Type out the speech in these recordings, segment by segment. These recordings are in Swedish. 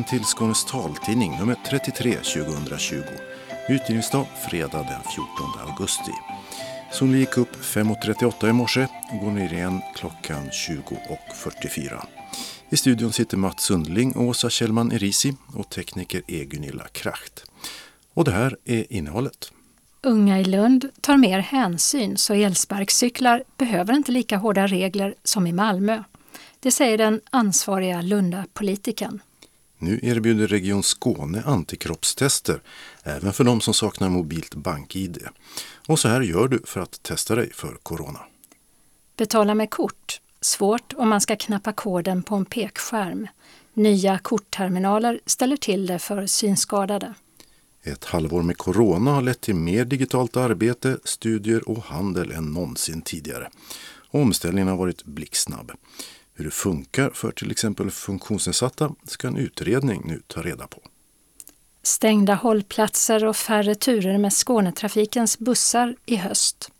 Välkommen till Skånes taltidning nummer 33 2020. Utgivningsdag fredag den 14 augusti. Solen gick upp 5.38 i morse och går ner igen klockan 20.44. I studion sitter Mats Sundling och Åsa Kjellman Erisi och tekniker är Gunilla Kracht. Och det här är innehållet. Unga i Lund tar mer hänsyn så elsparkcyklar behöver inte lika hårda regler som i Malmö. Det säger den ansvariga Lundapolitikern. Nu erbjuder Region Skåne antikroppstester även för de som saknar mobilt bank-id. Och så här gör du för att testa dig för corona. Betala med kort. Svårt om man ska knappa koden på en pekskärm. Nya kortterminaler ställer till det för synskadade. Ett halvår med corona har lett till mer digitalt arbete, studier och handel än någonsin tidigare. Omställningen har varit blixtsnabb. Hur det funkar för till exempel funktionsnedsatta ska en utredning nu ta reda på. Stängda hållplatser och färre turer med Skånetrafikens bussar i höst.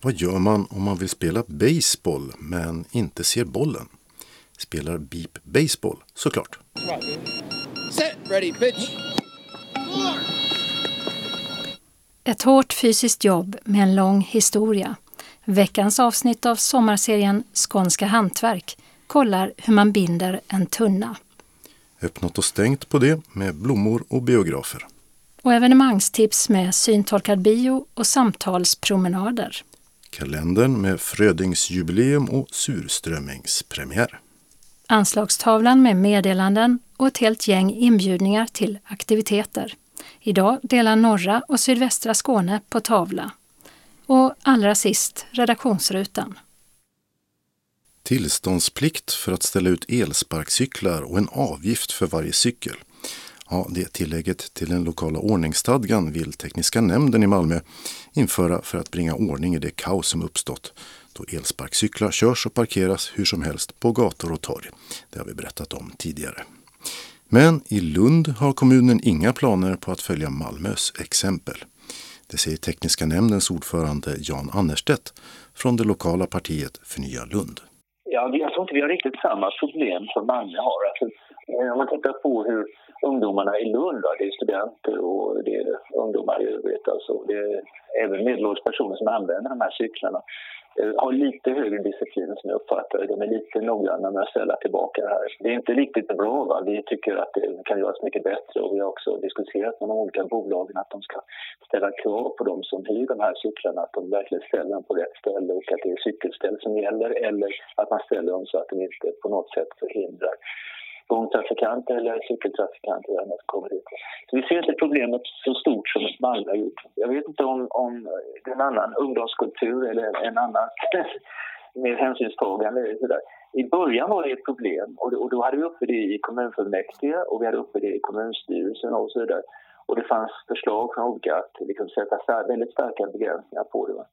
Vad gör man om man vill spela baseball men inte ser bollen? Spelar Beep Baseball såklart. Set, ready, pitch. Ett hårt fysiskt jobb med en lång historia. Veckans avsnitt av sommarserien Skånska hantverk kollar hur man binder en tunna. Öppnat och stängt på det med blommor och biografer. Och evenemangstips med syntolkad bio och samtalspromenader. Kalendern med Frödingsjubileum och surströmmingspremiär. Anslagstavlan med meddelanden och ett helt gäng inbjudningar till aktiviteter. Idag delar norra och sydvästra Skåne på tavla. Och allra sist redaktionsrutan. Tillståndsplikt för att ställa ut elsparkcyklar och en avgift för varje cykel. Ja, det tillägget till den lokala ordningsstadgan vill Tekniska nämnden i Malmö införa för att bringa ordning i det kaos som uppstått då elsparkcyklar körs och parkeras hur som helst på gator och torg. Det har vi berättat om tidigare. Men i Lund har kommunen inga planer på att följa Malmös exempel. Det säger Tekniska nämndens ordförande Jan Annerstedt från det lokala partiet Förnya Lund. Ja, jag tror inte vi har riktigt samma problem som Malmö har. Alltså, eh, om man tittar på hur ungdomarna i Lund, det är studenter och det är ungdomar i övrigt, alltså, det är även medelålders personer som använder de här cyklarna. Eh, har lite högre disciplin som jag uppfattar det. De är lite noggranna med att ställa tillbaka det här. Det är inte riktigt bra. Va? Vi tycker att det kan göras mycket bättre och vi har också diskuterat med de olika bolagen att de ska ställa krav på de som hyr de här cyklarna att de verkligen ställer dem på rätt ställe och att det är cykelställ som gäller eller att man ställer dem så att de inte på något sätt förhindrar gångtrafikanter eller cykeltrafikanter eller kommer dit. Så vi ser inte problemet så stort som Malmö har gjort. Jag vet inte om, om det är en annan ungdomskultur eller en annan mer hänsynstagande. Sådär. I början var det ett problem och, och då hade vi uppe det i kommunfullmäktige och vi hade uppe det i kommunstyrelsen och så vidare. Och det fanns förslag från olika att liksom sätta väldigt starka begränsningar på det.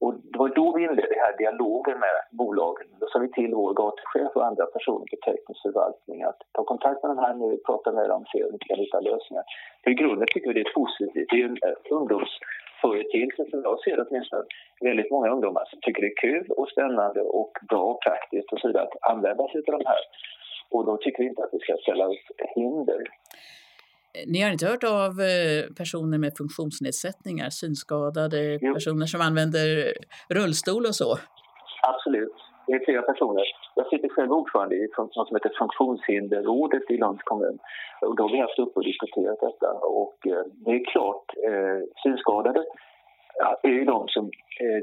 Och det var då vi inledde den här dialogen med bolagen. Då sa vi till vår gatuchef och andra personer på teknisk förvaltning att ta kontakt med de här nu, prata med dem, se om vi kan hitta lösningar. För i grunden tycker vi det är positivt. Det är en eh, ungdomsföreteelse som jag ser åtminstone. Väldigt många ungdomar som tycker det är kul och spännande och bra och praktiskt och så vidare att använda sig av de här. Och då tycker vi inte att vi ska ställa upp hinder. Ni har inte hört av eh, personer med funktionsnedsättningar, synskadade, jo. personer som använder rullstol och så? Absolut. Det är flera personer. Jag sitter själv ordförande i något som heter Funktionshinderrådet i Lunds kommun. Och då har vi haft uppe och diskuterat detta. Och eh, det är klart, eh, synskadade är ju de som eh,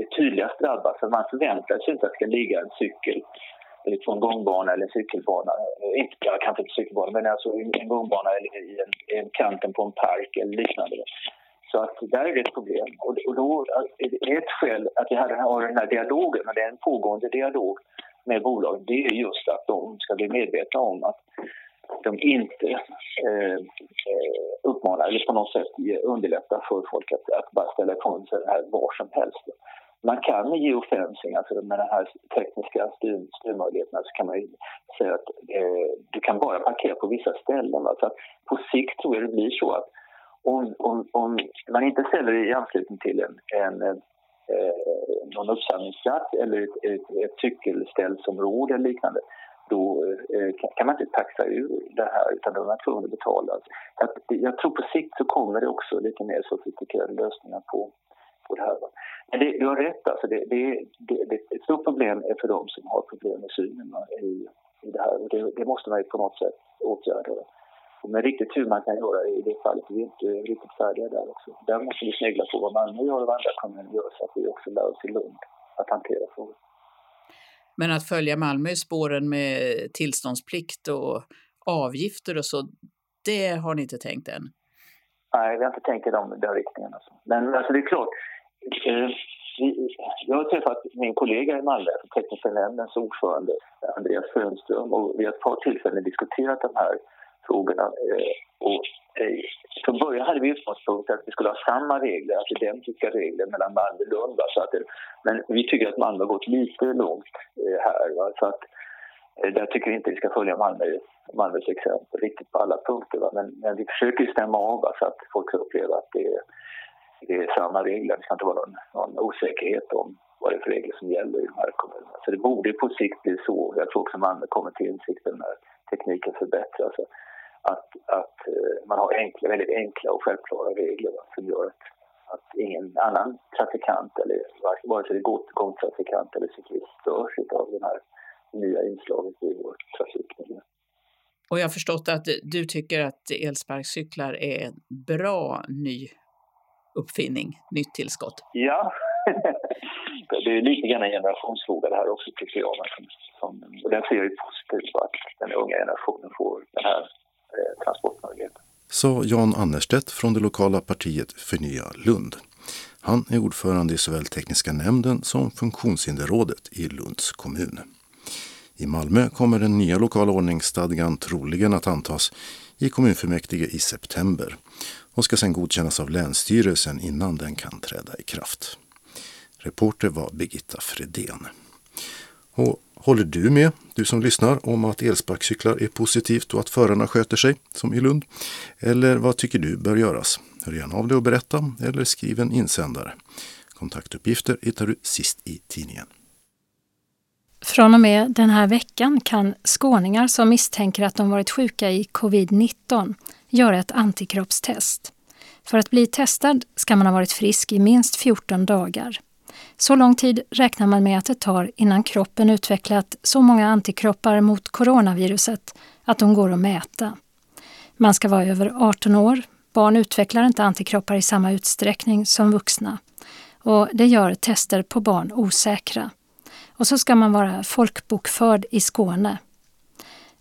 är tydligast drabbade. För man förväntar sig inte att det ska ligga en cykel på en gångbana eller cykelbana. Inte, kanske inte cykelbana, men alltså en gångbana eller i en, en kanten på en park eller liknande. Så att där är det ett problem. Och, och då är ett skäl att vi har den här dialogen, och det är en pågående dialog med bolagen, det är just att de ska bli medvetna om att de inte eh, eh uppmanar eller på något sätt underlättar för folk att, att bara ställa ifrån sig det här var som helst. Man kan med geofencing, alltså med de här tekniska styr, styrmöjligheterna, så kan man säga att eh, du kan bara parkera på vissa ställen. Va? Så att på sikt tror jag det blir så att om, om, om man inte ställer det i anslutning till en, en eh, någon uppsamlingsplats eller ett, ett, ett cykelställsområde eller liknande då eh, kan man inte taxa ur det här utan då är man tvungen att betala. Så att, jag tror på sikt så kommer det också lite mer sofistikerade lösningar på, på det här. Men det, du har rätt, alltså det, det, det, det, ett stort problem är för de som har problem med synen i, i det här och det, det måste man ju på något sätt åtgärda. Men riktigt hur man kan göra i det fallet är vi inte riktigt färdiga där också. Där måste vi snegla på vad Malmö gör och vad andra kommuner gör så att vi också lär oss i Lund att hantera frågor. Men att följa Malmö i spåren med tillståndsplikt och avgifter och så, det har ni inte tänkt än? Nej, vi har inte tänkt i den, den riktningen. Alltså. Men alltså, det är klart, Eh, jag har träffat min kollega i Malmö, tekniska nämndens ordförande Andreas Frönström och vi har ett par tillfällen diskuterat de här frågorna. Eh, och, eh, från början hade vi utgångspunkt att vi skulle ha samma regler, alltså identiska regler mellan Malmö och Lund. Så att, men vi tycker att Malmö har gått lite långt här. Va? Så att, där tycker vi inte vi ska följa Malmö, Malmös exempel riktigt på alla punkter. Va? Men, men vi försöker stämma av va? så att folk ska uppleva att det är, det är samma regler. Det ska inte vara någon, någon osäkerhet om vad det är för regler som gäller i de här kommunerna. Så det borde på sikt bli så. Jag tror också Malmö kommer till insikten när tekniken förbättras alltså, att, att eh, man har enkla, väldigt enkla och självklara regler va, som gör att, att ingen annan trafikant, eller vare sig det är gångtrafikant eller cyklist, störs av det här nya inslaget i vår trafikmiljö. Och jag har förstått att du tycker att elsparkcyklar är en bra ny uppfinning, nytt tillskott. Ja, det är lite grann en generationsfråga det här också tycker jag. Som, och den ser jag ju positivt på att den unga generationen får den här Eh, transportmöjligheter. Sa Jan Annerstedt från det lokala partiet Förnya Lund. Han är ordförande i såväl tekniska nämnden som funktionshinderrådet i Lunds kommun. I Malmö kommer den nya lokala ordningsstadgan troligen att antas i kommunfullmäktige i september och ska sedan godkännas av Länsstyrelsen innan den kan träda i kraft. Reporter var Birgitta Fredén. Och Håller du med, du som lyssnar, om att elsparkcyklar är positivt och att förarna sköter sig, som i Lund? Eller vad tycker du bör göras? Hör gärna av dig och berätta, eller skriv en insändare. Kontaktuppgifter hittar du sist i tidningen. Från och med den här veckan kan skåningar som misstänker att de varit sjuka i covid-19 göra ett antikroppstest. För att bli testad ska man ha varit frisk i minst 14 dagar. Så lång tid räknar man med att det tar innan kroppen utvecklat så många antikroppar mot coronaviruset att de går att mäta. Man ska vara över 18 år. Barn utvecklar inte antikroppar i samma utsträckning som vuxna. Och det gör tester på barn osäkra. Och så ska man vara folkbokförd i Skåne.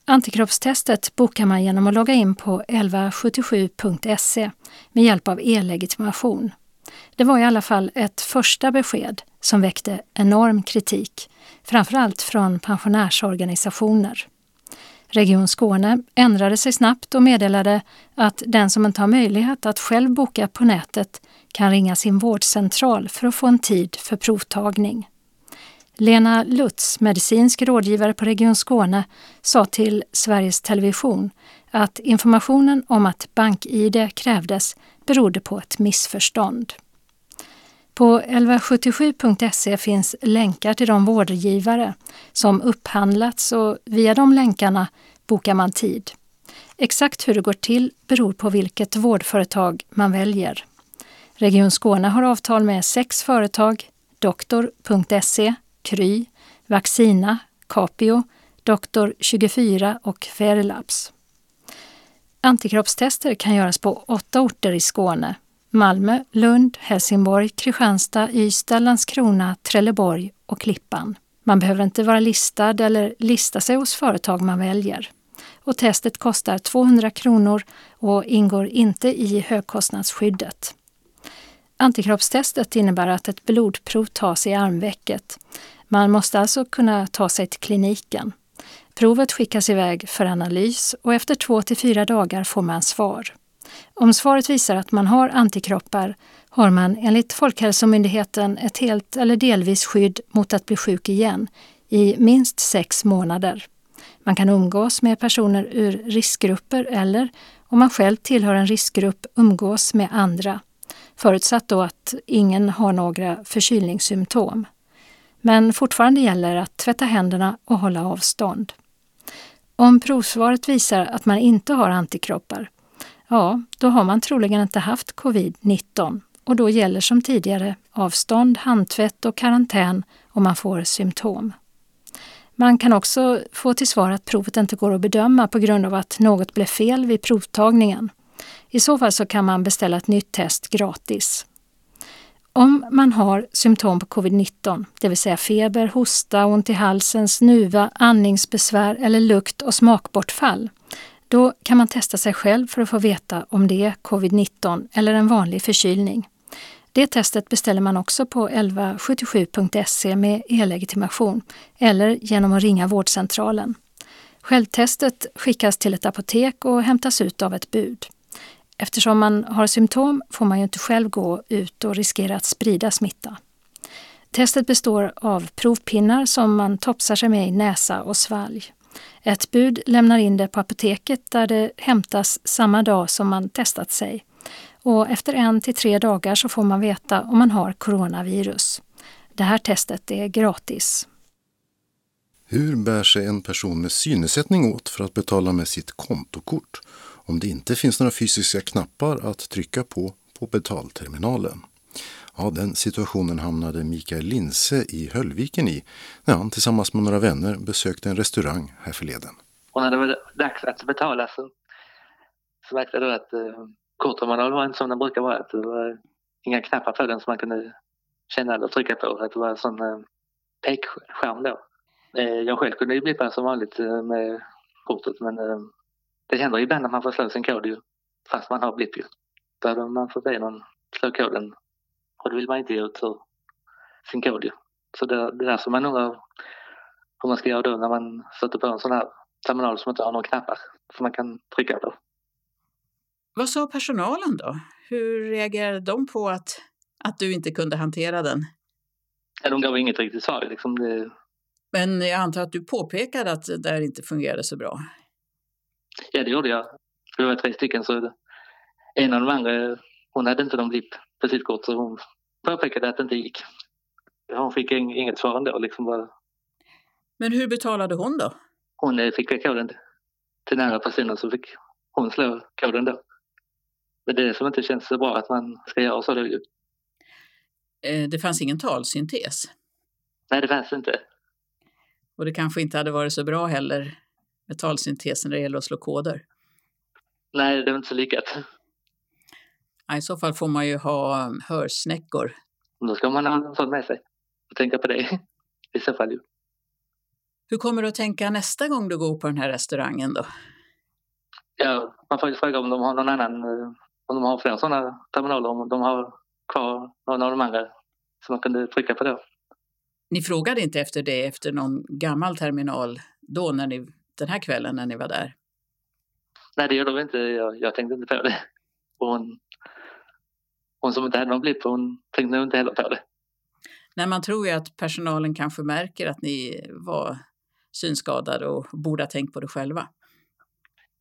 Antikroppstestet bokar man genom att logga in på 1177.se med hjälp av e-legitimation. Det var i alla fall ett första besked som väckte enorm kritik, framförallt från pensionärsorganisationer. Region Skåne ändrade sig snabbt och meddelade att den som inte har möjlighet att själv boka på nätet kan ringa sin vårdcentral för att få en tid för provtagning. Lena Lutz, medicinsk rådgivare på Region Skåne, sa till Sveriges Television att informationen om att bank-id krävdes berodde på ett missförstånd. På 1177.se finns länkar till de vårdgivare som upphandlats och via de länkarna bokar man tid. Exakt hur det går till beror på vilket vårdföretag man väljer. Region Skåne har avtal med sex företag, Doktor.se, Kry, Vaccina, Capio, Doktor24 och Fairlabs. Antikroppstester kan göras på åtta orter i Skåne Malmö, Lund, Helsingborg, Kristianstad, Ystad, Landskrona, Trelleborg och Klippan. Man behöver inte vara listad eller lista sig hos företag man väljer. Och testet kostar 200 kronor och ingår inte i högkostnadsskyddet. Antikroppstestet innebär att ett blodprov tas i armvecket. Man måste alltså kunna ta sig till kliniken. Provet skickas iväg för analys och efter två till fyra dagar får man svar. Om svaret visar att man har antikroppar har man enligt Folkhälsomyndigheten ett helt eller delvis skydd mot att bli sjuk igen i minst sex månader. Man kan umgås med personer ur riskgrupper eller, om man själv tillhör en riskgrupp, umgås med andra. Förutsatt då att ingen har några förkylningssymptom. Men fortfarande gäller att tvätta händerna och hålla avstånd. Om provsvaret visar att man inte har antikroppar, ja, då har man troligen inte haft covid-19 och då gäller som tidigare avstånd, handtvätt och karantän om man får symptom. Man kan också få till svar att provet inte går att bedöma på grund av att något blev fel vid provtagningen. I så fall så kan man beställa ett nytt test gratis. Om man har symptom på covid-19, det vill säga feber, hosta, ont i halsen, snuva, andningsbesvär eller lukt och smakbortfall, då kan man testa sig själv för att få veta om det är covid-19 eller en vanlig förkylning. Det testet beställer man också på 1177.se med e-legitimation eller genom att ringa vårdcentralen. Självtestet skickas till ett apotek och hämtas ut av ett bud. Eftersom man har symptom får man ju inte själv gå ut och riskera att sprida smitta. Testet består av provpinnar som man topsar sig med i näsa och svalg. Ett bud lämnar in det på apoteket där det hämtas samma dag som man testat sig. Och efter en till tre dagar så får man veta om man har coronavirus. Det här testet är gratis. Hur bär sig en person med synnedsättning åt för att betala med sitt kontokort om det inte finns några fysiska knappar att trycka på på betalterminalen? Ja, den situationen hamnade Mikael Linse i Höllviken i när han tillsammans med några vänner besökte en restaurang här förleden. Och när det var dags att betala så, så märkte jag att eh, kortterminalen var inte som den brukar vara. Att det var inga knappar på den som man kunde känna eller trycka på. Att det var en sån eh, pekskärm då. Eh, jag själv kunde ju blippa som vanligt eh, med kortet men eh, det händer ibland att man får slå sin kod ju, fast man har blipp ju. Hade man fått be någon slå koden och då vill man inte ge ut sin kod ju. Så det, det är där som man undrar hur man ska göra då när man sätter på en sån här terminal som inte har några knappar som man kan trycka på. Vad sa personalen då? Hur reagerade de på att, att du inte kunde hantera den? Ja, de gav inget riktigt svar. Liksom det... Men jag antar att du påpekade att det där inte fungerade så bra? Ja, det gjorde jag. Vi var tre stycken så en av de andra, hon hade inte någon blipp på sitt kort så hon påpekade att det inte gick. Hon fick inget svar ändå. Liksom bara... Men hur betalade hon då? Hon eh, fick koden till nära personer så fick hon slå koden då. Men det är det som inte känns så bra att man ska göra så. Då. Eh, det fanns ingen talsyntes? Nej, det fanns inte. Och det kanske inte hade varit så bra heller med talsyntesen när det gäller att slå koder? Nej, det är inte så lyckat. I så fall får man ju ha um, hörsnäckor. Då ska man ha en sån med sig och tänka på det i så fall. Hur kommer du att tänka nästa gång du går på den här restaurangen då? Ja, man får ju fråga om de har någon annan, eh, om de har fler sådana terminaler, om de har kvar någon av de andra som man kunde trycka på då. Ni frågade inte efter det efter någon gammal terminal då när ni, den här kvällen när ni var där? Nej, det gjorde vi inte. Jag, jag tänkte inte på det. Och hon, hon som inte hade någon blipp, hon tänkte nog inte heller på det. Nej, man tror ju att personalen kanske märker att ni var synskadade och borde ha tänkt på det själva.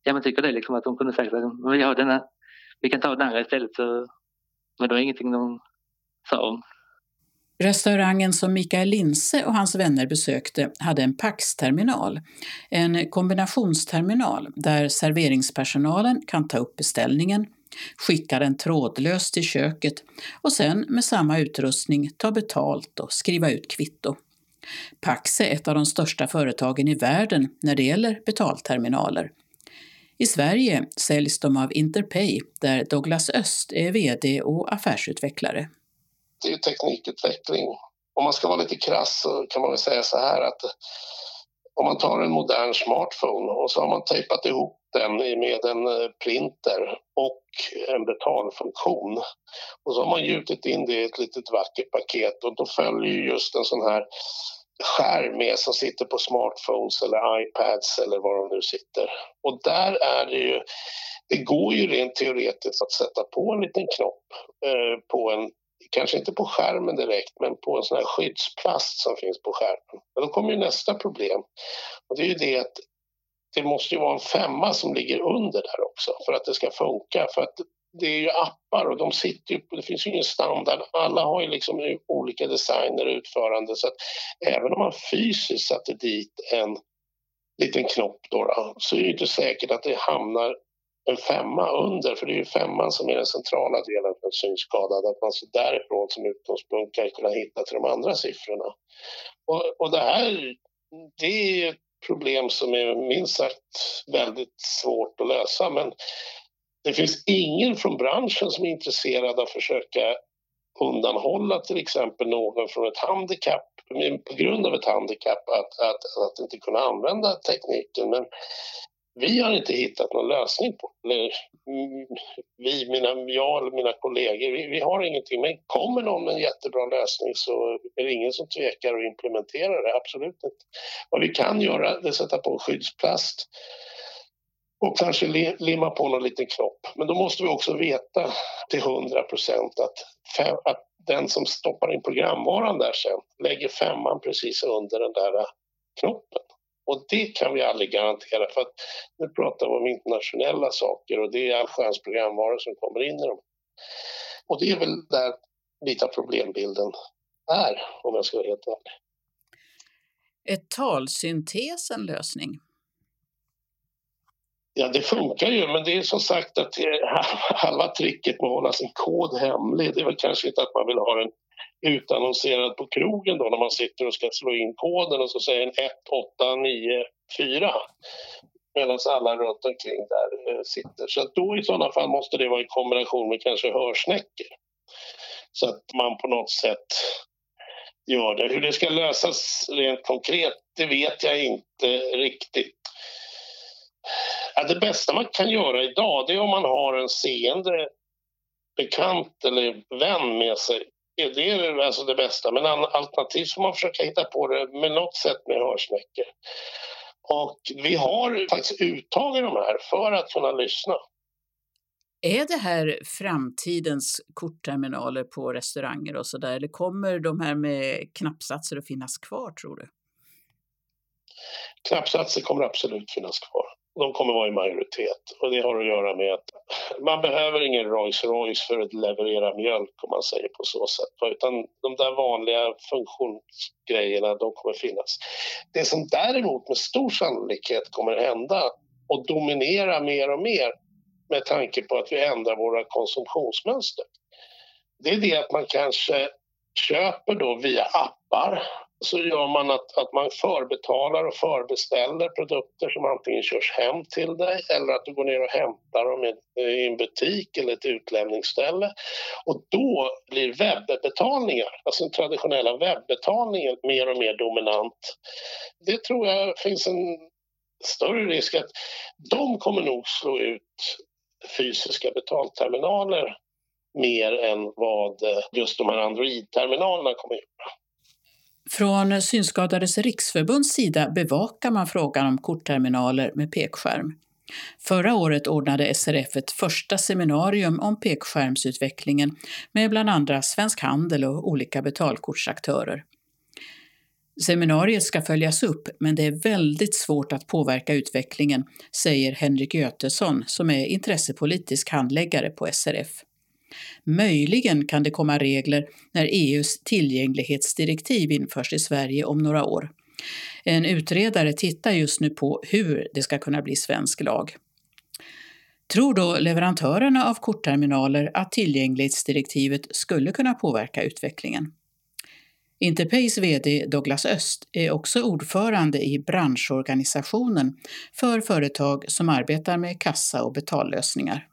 Ja, man tycker det liksom att de kunde sagt att vi, har denna, vi kan ta den andra istället. Så, men det var ingenting de sa om. Restaurangen som Mikael Linse och hans vänner besökte hade en Pax-terminal, en kombinationsterminal där serveringspersonalen kan ta upp beställningen, skicka den trådlöst till köket och sen med samma utrustning ta betalt och skriva ut kvitto. Pax är ett av de största företagen i världen när det gäller betalterminaler. I Sverige säljs de av Interpay där Douglas Öst är VD och affärsutvecklare. Det är teknikutveckling. Om man ska vara lite krass så kan man väl säga så här att om man tar en modern smartphone och så har man tejpat ihop den med en eh, printer och en betalfunktion. Och så har man gjutit in det i ett litet vackert paket och då följer just en sån här skärm med som sitter på smartphones eller iPads eller var de nu sitter. Och där är det ju, det går ju rent teoretiskt att sätta på en liten knopp eh, på en kanske inte på skärmen direkt, men på en sån här skyddsplast som finns på skärmen. Men då kommer ju nästa problem. Och det är ju det att det måste ju vara en femma som ligger under där också för att det ska funka. För att det är ju appar och de sitter ju, det finns ju ingen standard. Alla har ju liksom olika designer och utförande så att även om man fysiskt satte dit en liten knopp då, då, så är det inte säkert att det hamnar en femma under, för det är ju femman som är den centrala delen för en synskadad, att man så därifrån som utgångspunkt kan kunna hitta till de andra siffrorna. Och, och det här, det är ett problem som är minst sagt väldigt svårt att lösa, men det finns ingen från branschen som är intresserad av att försöka undanhålla till exempel någon från ett handikapp på grund av ett handikapp att, att, att inte kunna använda tekniken. Men vi har inte hittat någon lösning på det. Vi, mina, jag eller mina kollegor, vi, vi, har ingenting. Men kommer någon med en jättebra lösning så är det ingen som tvekar att implementera det, absolut inte. Vad vi kan göra är att sätta på skyddsplast och kanske limma på någon liten knopp. Men då måste vi också veta till 100 procent att, att den som stoppar in programvaran där sen lägger femman precis under den där knoppen. Och det kan vi aldrig garantera för att nu pratar vi om internationella saker och det är allsköns programvaror som kommer in i dem. Och det är väl där lite problembilden är, om jag ska vara helt ärlig. Är talsyntes en lösning? Ja, det funkar ju, men det är som sagt att halva tricket med att hålla sin kod hemlig, det är väl kanske inte att man vill ha den utannonserad på krogen då när man sitter och ska slå in koden och så säger en 1894 medan alla runt omkring där eh, sitter. Så att då i sådana fall måste det vara i kombination med kanske hörsnäckor. Så att man på något sätt gör det. Hur det ska lösas rent konkret, det vet jag inte riktigt. Ja, det bästa man kan göra idag det är om man har en seende bekant eller vän med sig. Det är alltså det bästa, men alternativt får man försöka hitta på det med något sätt med hörsnäckor. Och vi har faktiskt uttag i de här för att kunna lyssna. Är det här framtidens kortterminaler på restauranger och så där, eller kommer de här med knappsatser att finnas kvar tror du? Knappsatser kommer absolut finnas kvar de kommer vara i majoritet. Och det har att göra med att man behöver ingen Rolls Royce för att leverera mjölk om man säger på så sätt. Utan de där vanliga funktionsgrejerna, de kommer finnas. Det som däremot med stor sannolikhet kommer hända och dominera mer och mer med tanke på att vi ändrar våra konsumtionsmönster. Det är det att man kanske köper då via appar så gör man att, att man förbetalar och förbeställer produkter som antingen körs hem till dig eller att du går ner och hämtar dem i, i en butik eller ett utlämningsställe. Och då blir webbetalningar, alltså den traditionella webbetalningen, mer och mer dominant. Det tror jag finns en större risk att de kommer nog slå ut fysiska betalterminaler mer än vad eh, just de här Android-terminalerna kommer att göra. Från Synskadades riksförbunds sida bevakar man frågan om kortterminaler med pekskärm. Förra året ordnade SRF ett första seminarium om pekskärmsutvecklingen med bland andra Svensk Handel och olika betalkortsaktörer. Seminariet ska följas upp, men det är väldigt svårt att påverka utvecklingen, säger Henrik Götesson som är intressepolitisk handläggare på SRF. Möjligen kan det komma regler när EUs tillgänglighetsdirektiv införs i Sverige om några år. En utredare tittar just nu på hur det ska kunna bli svensk lag. Tror då leverantörerna av kortterminaler att tillgänglighetsdirektivet skulle kunna påverka utvecklingen? Interpays VD Douglas Öst är också ordförande i branschorganisationen för företag som arbetar med kassa och betallösningar.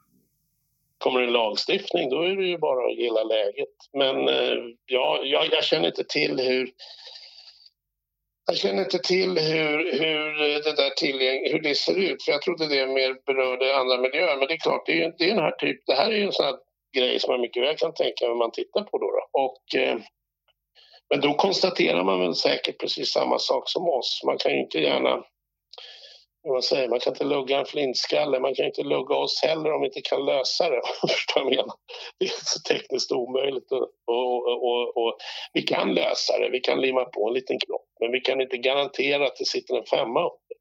Kommer det en lagstiftning då är det ju bara att gilla läget. Men eh, ja, jag, jag känner inte till hur jag känner inte till hur, hur, det där tillgäng, hur det ser ut, för jag trodde det mer berörde andra miljöer. Men det är klart, det är, det är den här typ, det här är ju en sån här grej som man mycket väl kan tänka när man tittar på. Då, då. Och, eh, men då konstaterar man väl säkert precis samma sak som oss. Man kan ju inte gärna vad säger, man kan inte lugga en flintskalle, man kan inte lugga oss heller om vi inte kan lösa det. jag menar? Det är så tekniskt omöjligt. Och, och, och, och, vi kan lösa det, vi kan limma på en liten knopp, men vi kan inte garantera att det sitter en femma uppe,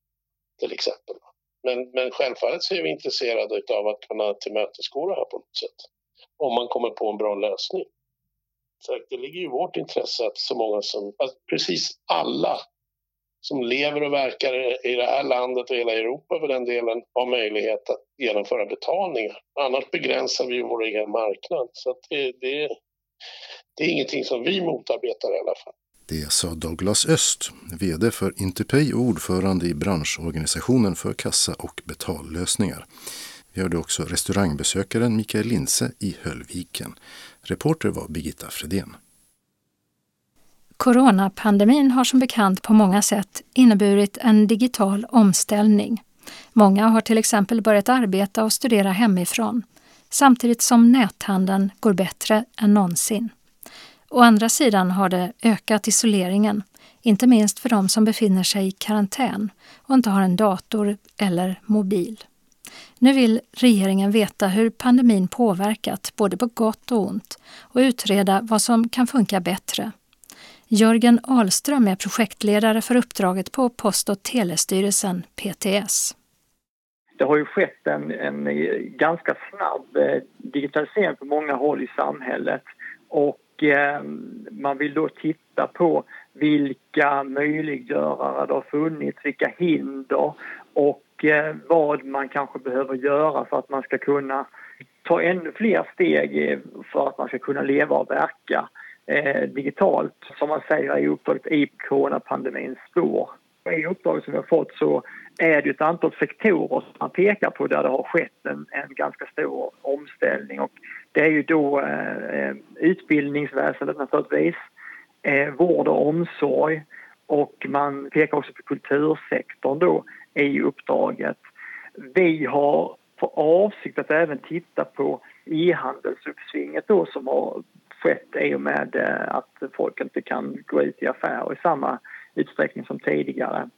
till exempel. Men, men självfallet så är vi intresserade av att kunna tillmötesgå det här på något sätt. Om man kommer på en bra lösning. Så det ligger i vårt intresse att så många som, att precis alla som lever och verkar i det här landet och hela Europa för den delen har möjlighet att genomföra betalningar. Annars begränsar vi vår egen marknad. Så det, det, det är ingenting som vi motarbetar i alla fall. Det sa Douglas Öst, VD för Interpay och ordförande i branschorganisationen för kassa och betallösningar. Vi hörde också restaurangbesökaren Mikael Linse i Höllviken. Reporter var Birgitta Fredén. Coronapandemin har som bekant på många sätt inneburit en digital omställning. Många har till exempel börjat arbeta och studera hemifrån, samtidigt som näthandeln går bättre än någonsin. Å andra sidan har det ökat isoleringen, inte minst för de som befinner sig i karantän och inte har en dator eller mobil. Nu vill regeringen veta hur pandemin påverkat både på gott och ont och utreda vad som kan funka bättre. Jörgen Ahlström är projektledare för uppdraget på Post och telestyrelsen, PTS. Det har ju skett en, en eh, ganska snabb eh, digitalisering på många håll i samhället och eh, man vill då titta på vilka möjliggörare det har funnits, vilka hinder och eh, vad man kanske behöver göra för att man ska kunna ta ännu fler steg för att man ska kunna leva och verka eh, digitalt, som man säger i uppdraget i coronapandemins spår. I uppdraget som vi har fått så är det ett antal sektorer som man pekar på där det har skett en, en ganska stor omställning. Och det är ju då eh, utbildningsväsendet naturligtvis, eh, vård och omsorg och man pekar också på kultursektorn då i uppdraget. Vi har för avsikt att även titta på e-handelsuppsvinget då som har skett i och med eh, att folk inte kan gå ut i affärer i samma utsträckning som tidigare.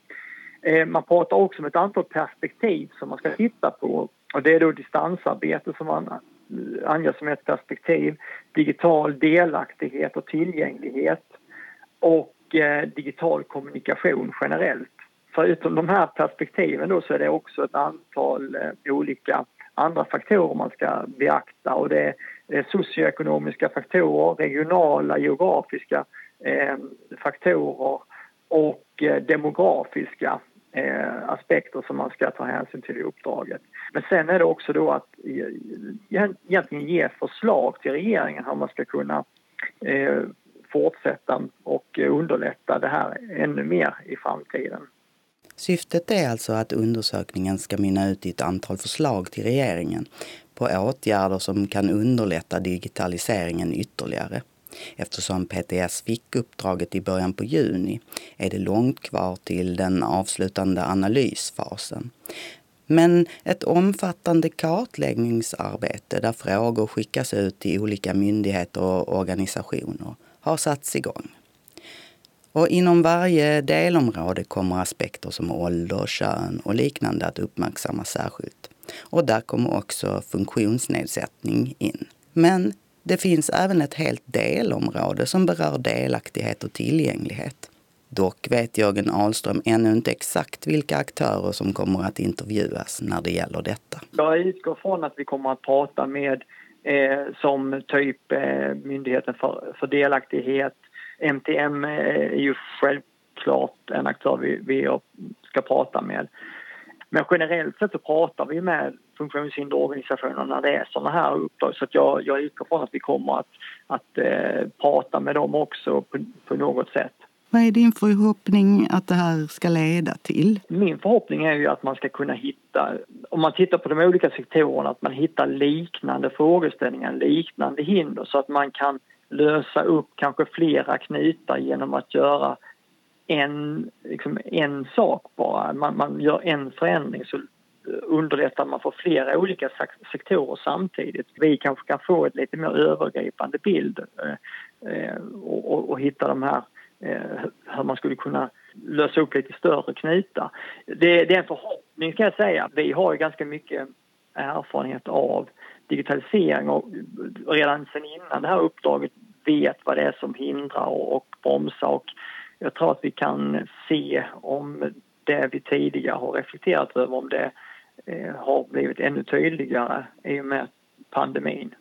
Eh, man pratar också om ett antal perspektiv som man ska titta på och det är då distansarbete som man anger som ett perspektiv, digital delaktighet och tillgänglighet och eh, digital kommunikation generellt. Förutom de här perspektiven då så är det också ett antal olika andra faktorer man ska beakta och det är socioekonomiska faktorer, regionala, geografiska eh, faktorer och eh, demografiska eh, aspekter som man ska ta hänsyn till i uppdraget. Men sen är det också då att eh, egentligen ge förslag till regeringen hur man ska kunna eh, fortsätta och eh, underlätta det här ännu mer i framtiden. Syftet är alltså att undersökningen ska mynna ut i ett antal förslag till regeringen på åtgärder som kan underlätta digitaliseringen ytterligare. Eftersom PTS fick uppdraget i början på juni är det långt kvar till den avslutande analysfasen. Men ett omfattande kartläggningsarbete där frågor skickas ut till olika myndigheter och organisationer har satts igång. Och inom varje delområde kommer aspekter som ålder, kön och liknande att uppmärksammas särskilt. Och där kommer också funktionsnedsättning in. Men det finns även ett helt delområde som berör delaktighet och tillgänglighet. Dock vet Jörgen Ahlström ännu inte exakt vilka aktörer som kommer att intervjuas när det gäller detta. Jag utgår från att vi kommer att prata med eh, som typ eh, Myndigheten för, för delaktighet, MTM är ju självklart en aktör vi, vi ska prata med. Men generellt sett så pratar vi med funktionshinderorganisationerna när det är sådana här uppdrag så att jag, jag utgår från att vi kommer att, att eh, prata med dem också på, på något sätt. Vad är din förhoppning att det här ska leda till? Min förhoppning är ju att man ska kunna hitta, om man tittar på de olika sektorerna, att man hittar liknande frågeställningar, liknande hinder så att man kan lösa upp kanske flera knutar genom att göra en, liksom en sak bara. Man, man gör en förändring så underlättar man för flera olika sektorer samtidigt. Vi kanske kan få ett lite mer övergripande bild eh, eh och, och, och, hitta de här eh, hur man skulle kunna lösa upp lite större knutar. Det, det är en förhoppning kan jag säga. Vi har ju ganska mycket erfarenhet av digitalisering och redan sen innan det här uppdraget vet vad det är som hindrar och, och bromsar och jag tror att vi kan se om det vi tidigare har reflekterat över om det eh, har blivit ännu tydligare i och med pandemin.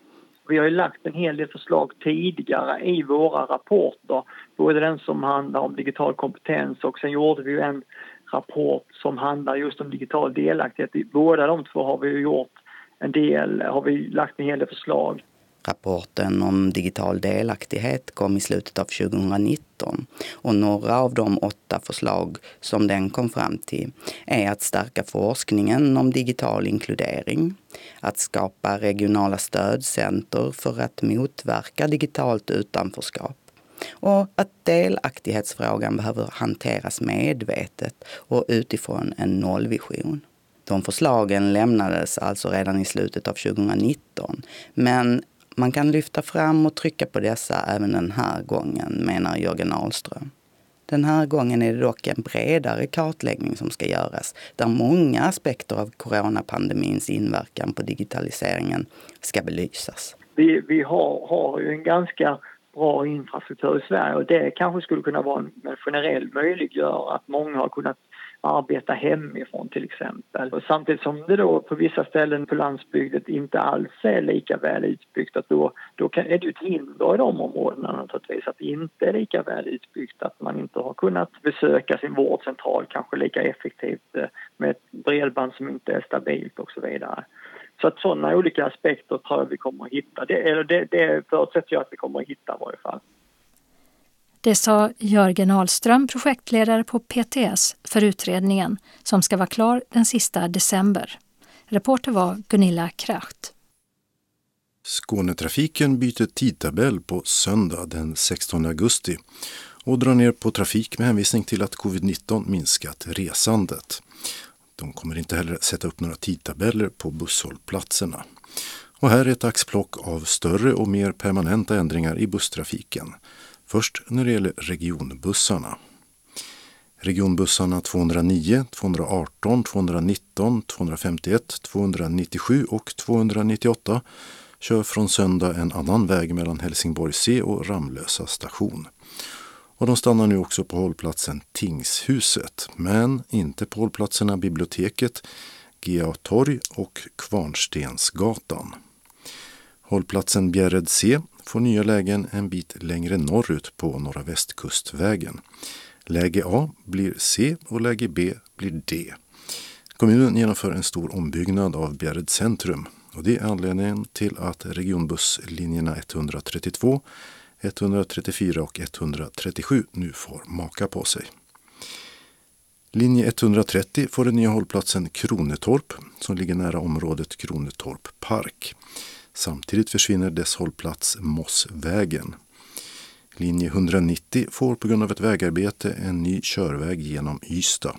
Vi har ju lagt en hel del förslag tidigare i våra rapporter, både den som handlar om digital kompetens och sen gjorde vi ju en rapport som handlar just om digital delaktighet. Båda de två har vi gjort en del, har vi lagt en hel del förslag. Rapporten om digital delaktighet kom i slutet av 2019 och några av de åtta förslag som den kom fram till är att stärka forskningen om digital inkludering, att skapa regionala stödcenter för att motverka digitalt utanförskap och att delaktighetsfrågan behöver hanteras medvetet och utifrån en nollvision. De förslagen lämnades alltså redan i slutet av 2019 men man kan lyfta fram och trycka på dessa även den här gången, menar Jörgen Ahlström. Den här gången är det dock en bredare kartläggning som ska göras där många aspekter av coronapandemins inverkan på digitaliseringen ska belysas. Vi, vi har, har ju en ganska bra infrastruktur i Sverige och det kanske skulle kunna vara en generell möjliggörare att många har kunnat arbeta hemifrån till exempel. Och samtidigt som det då på vissa ställen på landsbygden inte alls är lika väl utbyggt att då, då kan, är det ett hinder i de områdena naturligtvis att det inte är lika väl utbyggt att man inte har kunnat besöka sin vårdcentral kanske lika effektivt eh, med ett bredband som inte är stabilt och så vidare. Så att sådana olika aspekter tror jag vi kommer att hitta. Det, eller det, det förutsätter jag att vi kommer att hitta i varje fall. Det sa Jörgen Ahlström, projektledare på PTS, för utredningen som ska vara klar den sista december. Reporter var Gunilla Kracht. Skånetrafiken byter tidtabell på söndag den 16 augusti och drar ner på trafik med hänvisning till att covid-19 minskat resandet. De kommer inte heller sätta upp några tidtabeller på busshållplatserna. Och här är ett axplock av större och mer permanenta ändringar i busstrafiken. Först när det gäller regionbussarna. Regionbussarna 209, 218, 219, 251, 297 och 298 kör från söndag en annan väg mellan Helsingborg C och Ramlösa station. Och de stannar nu också på hållplatsen Tingshuset, men inte på hållplatserna Biblioteket, GA torg och Kvarnstensgatan. Hållplatsen Bjärred C får nya lägen en bit längre norrut på Norra Västkustvägen. Läge A blir C och läge B blir D. Kommunen genomför en stor ombyggnad av Bjärred centrum och det är anledningen till att regionbusslinjerna 132, 134 och 137 nu får maka på sig. Linje 130 får den nya hållplatsen Kronetorp som ligger nära området Kronetorp park. Samtidigt försvinner dess hållplats Mossvägen. Linje 190 får på grund av ett vägarbete en ny körväg genom Ystad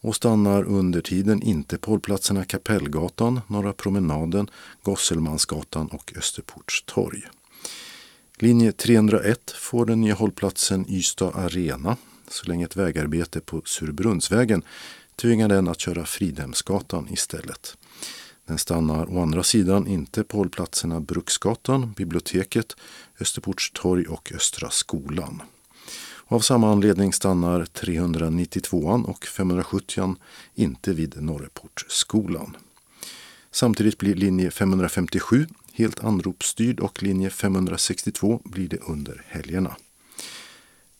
och stannar under tiden inte på hållplatserna Kapellgatan, Norra promenaden, Gosselmansgatan och Österports torg. Linje 301 får den nya hållplatsen Ystad Arena så länge ett vägarbete på Surbrunnsvägen tvingar den att köra Fridhemsgatan istället. Den stannar å andra sidan inte på hållplatserna Bruksgatan, biblioteket, Österportstorg och Östra skolan. Av samma anledning stannar 392 och 570 inte vid Norreportsskolan. Samtidigt blir linje 557 helt anropsstyrd och linje 562 blir det under helgerna.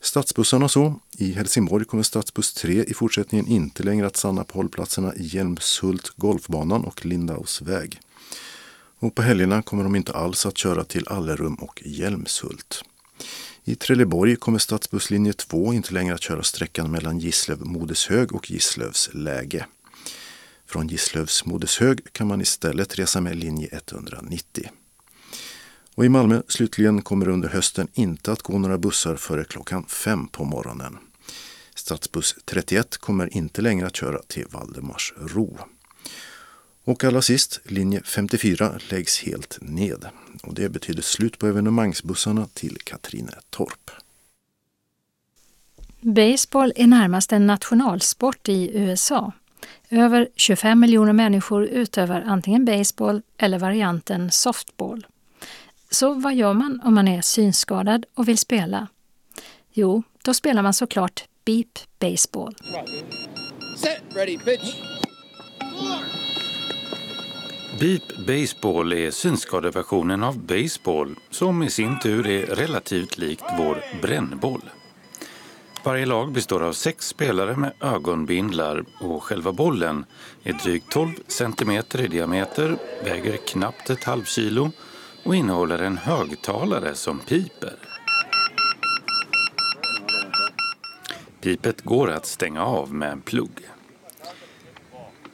Stadsbussarna så. I Helsingborg kommer stadsbuss 3 i fortsättningen inte längre att stanna på hållplatserna Hjälmshult golfbanan och Lindausväg. Och på helgerna kommer de inte alls att köra till Allerum och Hjälmshult. I Trelleborg kommer stadsbusslinje 2 inte längre att köra sträckan mellan Gislöv-Modeshög och Gislövs läge. Från Gislövs Modeshög kan man istället resa med linje 190. Och i Malmö slutligen kommer det under hösten inte att gå några bussar före klockan fem på morgonen. Stadsbuss 31 kommer inte längre att köra till Valdemarsro. Och allra sist, linje 54 läggs helt ned. Och det betyder slut på evenemangsbussarna till Katrinetorp. Baseball är närmast en nationalsport i USA. Över 25 miljoner människor utövar antingen baseball eller varianten softball. Så vad gör man om man är synskadad och vill spela? Jo, då spelar man såklart beep baseball. Set, ready, pitch. Beep Baseball är synskadeversionen av baseball som i sin tur är relativt likt vår brännboll. Varje lag består av sex spelare med ögonbindlar och själva bollen är drygt 12 cm i diameter, väger knappt ett halvkilo och innehåller en högtalare som piper. Pipet går att stänga av med en plugg.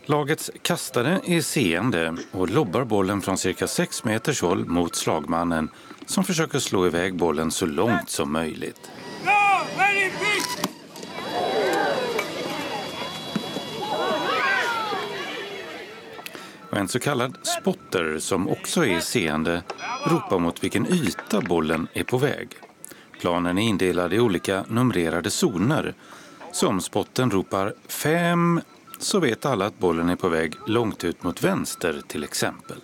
Lagets kastare är seende och lobbar bollen från cirka 6 meters håll mot slagmannen som försöker slå iväg bollen så långt som möjligt. Och en så kallad spotter som också är seende ropar mot vilken yta bollen är på väg. Planen är indelad i olika numrerade zoner. Så om spotten ropar fem så vet alla att bollen är på väg långt ut mot vänster till exempel.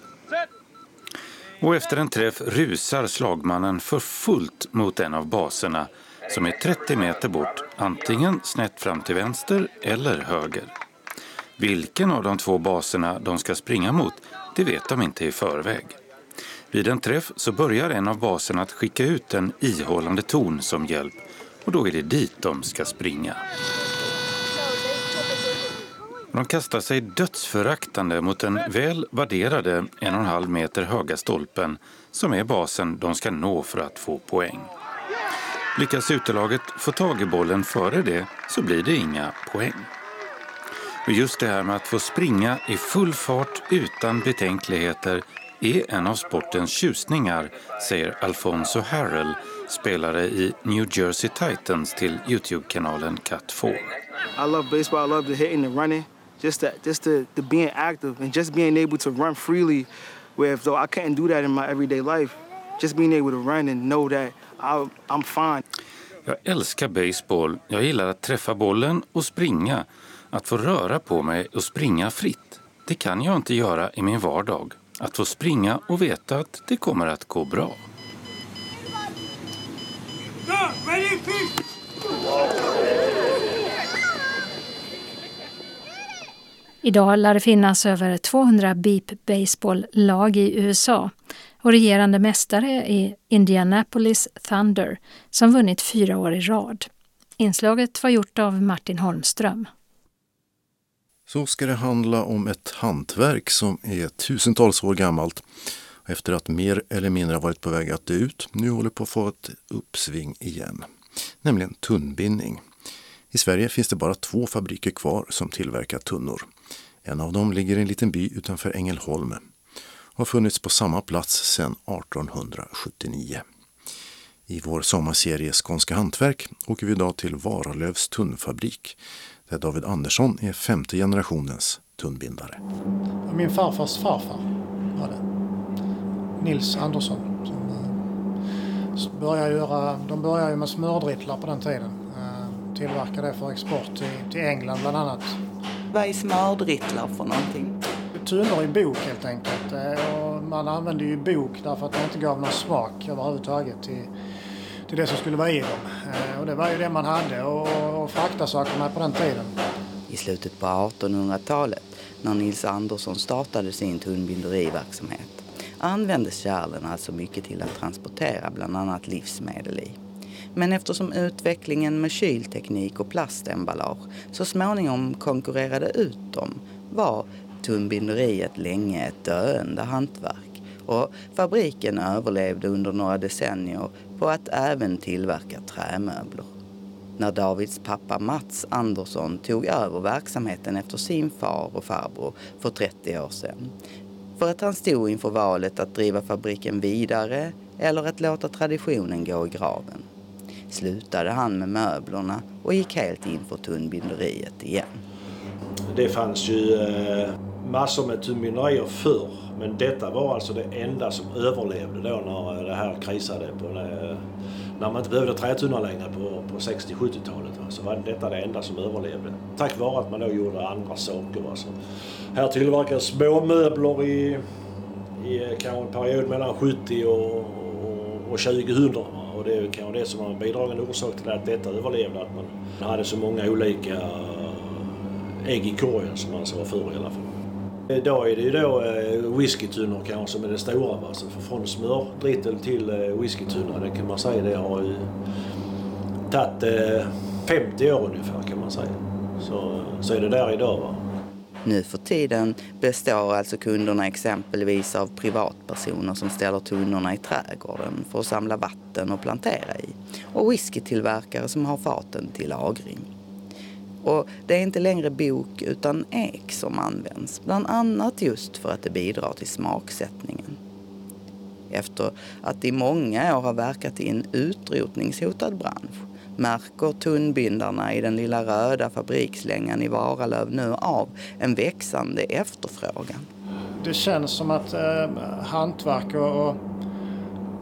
Och efter en träff rusar slagmannen för fullt mot en av baserna som är 30 meter bort, antingen snett fram till vänster eller höger. Vilken av de två baserna de ska springa mot, det vet de inte i förväg. Vid en träff så börjar en av baserna att skicka ut en ihållande ton som hjälp och då är det dit de ska springa. De kastar sig dödsföraktande mot den väl värderade en och en halv meter höga stolpen som är basen de ska nå för att få poäng. Lyckas utelaget få tag i bollen före det så blir det inga poäng. Och just det här med att få springa i full fart utan betänkligheter är en av sportens tjusningar, säger Alfonso Harrell, spelare i New Jersey Titans till Youtube-kanalen Cut4. I love baseball, I love the hitting and running. Just that, just the, the being active and just being able to run freely. Where if though I couldn't do that in my everyday life, just being able to run and know that I, I'm fine. Jag älskar baseball. Jag gillar att träffa bollen och springa. Att få röra på mig och springa fritt. Det kan jag inte göra i min vardag. Att få springa och veta att det kommer att gå bra. Idag lär det finnas över 200 Beep Baseball-lag i USA och regerande mästare är Indianapolis Thunder som vunnit fyra år i rad. Inslaget var gjort av Martin Holmström. Så ska det handla om ett hantverk som är tusentals år gammalt efter att mer eller mindre varit på väg att dö ut nu håller på att få ett uppsving igen. Nämligen tunnbindning. I Sverige finns det bara två fabriker kvar som tillverkar tunnor. En av dem ligger i en liten by utanför Ängelholm och har funnits på samma plats sedan 1879. I vår sommarserie Skånska hantverk åker vi idag till Varalövs tunnfabrik där David Andersson är femte generationens tunnbindare. Min farfars farfar var det. Nils Andersson. Som, som började göra, de började ju med smördrittlar på den tiden. Tillverkade det för export till, till England bland annat. Vad är smördrittlar för någonting? Tunnor i bok helt enkelt. Och man använde ju bok därför att det inte gav någon smak överhuvudtaget till, till det som skulle vara i dem. Eh, och det var ju det man hade att frakta saker med på den tiden. I slutet på 1800-talet, när Nils Andersson startade sin tunnbinderiverksamhet, användes kärlen alltså mycket till att transportera bland annat livsmedel i. Men eftersom utvecklingen med kylteknik och plastemballage så småningom konkurrerade ut dem var tunnbinderiet länge ett döende hantverk och fabriken överlevde under några decennier på att även tillverka trämöbler. När Davids pappa Mats Andersson tog över verksamheten efter sin far och farbror för 30 år sedan för att han stod inför valet att driva fabriken vidare eller att låta traditionen gå i graven slutade han med möblerna och gick helt in för tunnbinderiet igen. Det fanns ju eh, massor med tunnbinderier förr men detta var alltså det enda som överlevde då när det här krisade. På när, när man inte behövde trätunnor längre på, på 60-70-talet så var detta det enda som överlevde. Tack vare att man då gjorde andra saker. Alltså. Här tillverkades småmöbler i, i eh, kanske en period mellan 70 och, och, och 2000 och det är kanske det som var en bidragande orsak till att detta överlevde. Att man hade så många olika eh, ägg i korgen som man sa förr i alla fall. Eh, idag är det ju då eh, whiskytunnor kanske som är det stora. Va? Så från smördrittel till eh, whiskytunna, det kan man säga, det har ju tagit eh, 50 år ungefär kan man säga. Så, så är det där idag. Va? Nu för tiden består alltså kunderna exempelvis av privatpersoner som ställer tunnorna i trädgården för att samla vatten och plantera i och whiskytillverkare som har faten till lagring. Och det är inte längre bok utan ek som används, bland annat just för att det bidrar till smaksättningen. Efter att i många år ha verkat i en utrotningshotad bransch märker tunnbindarna i den lilla röda fabrikslängan i Varalöv nu av en växande efterfrågan. Det känns som att eh, hantverk och, och,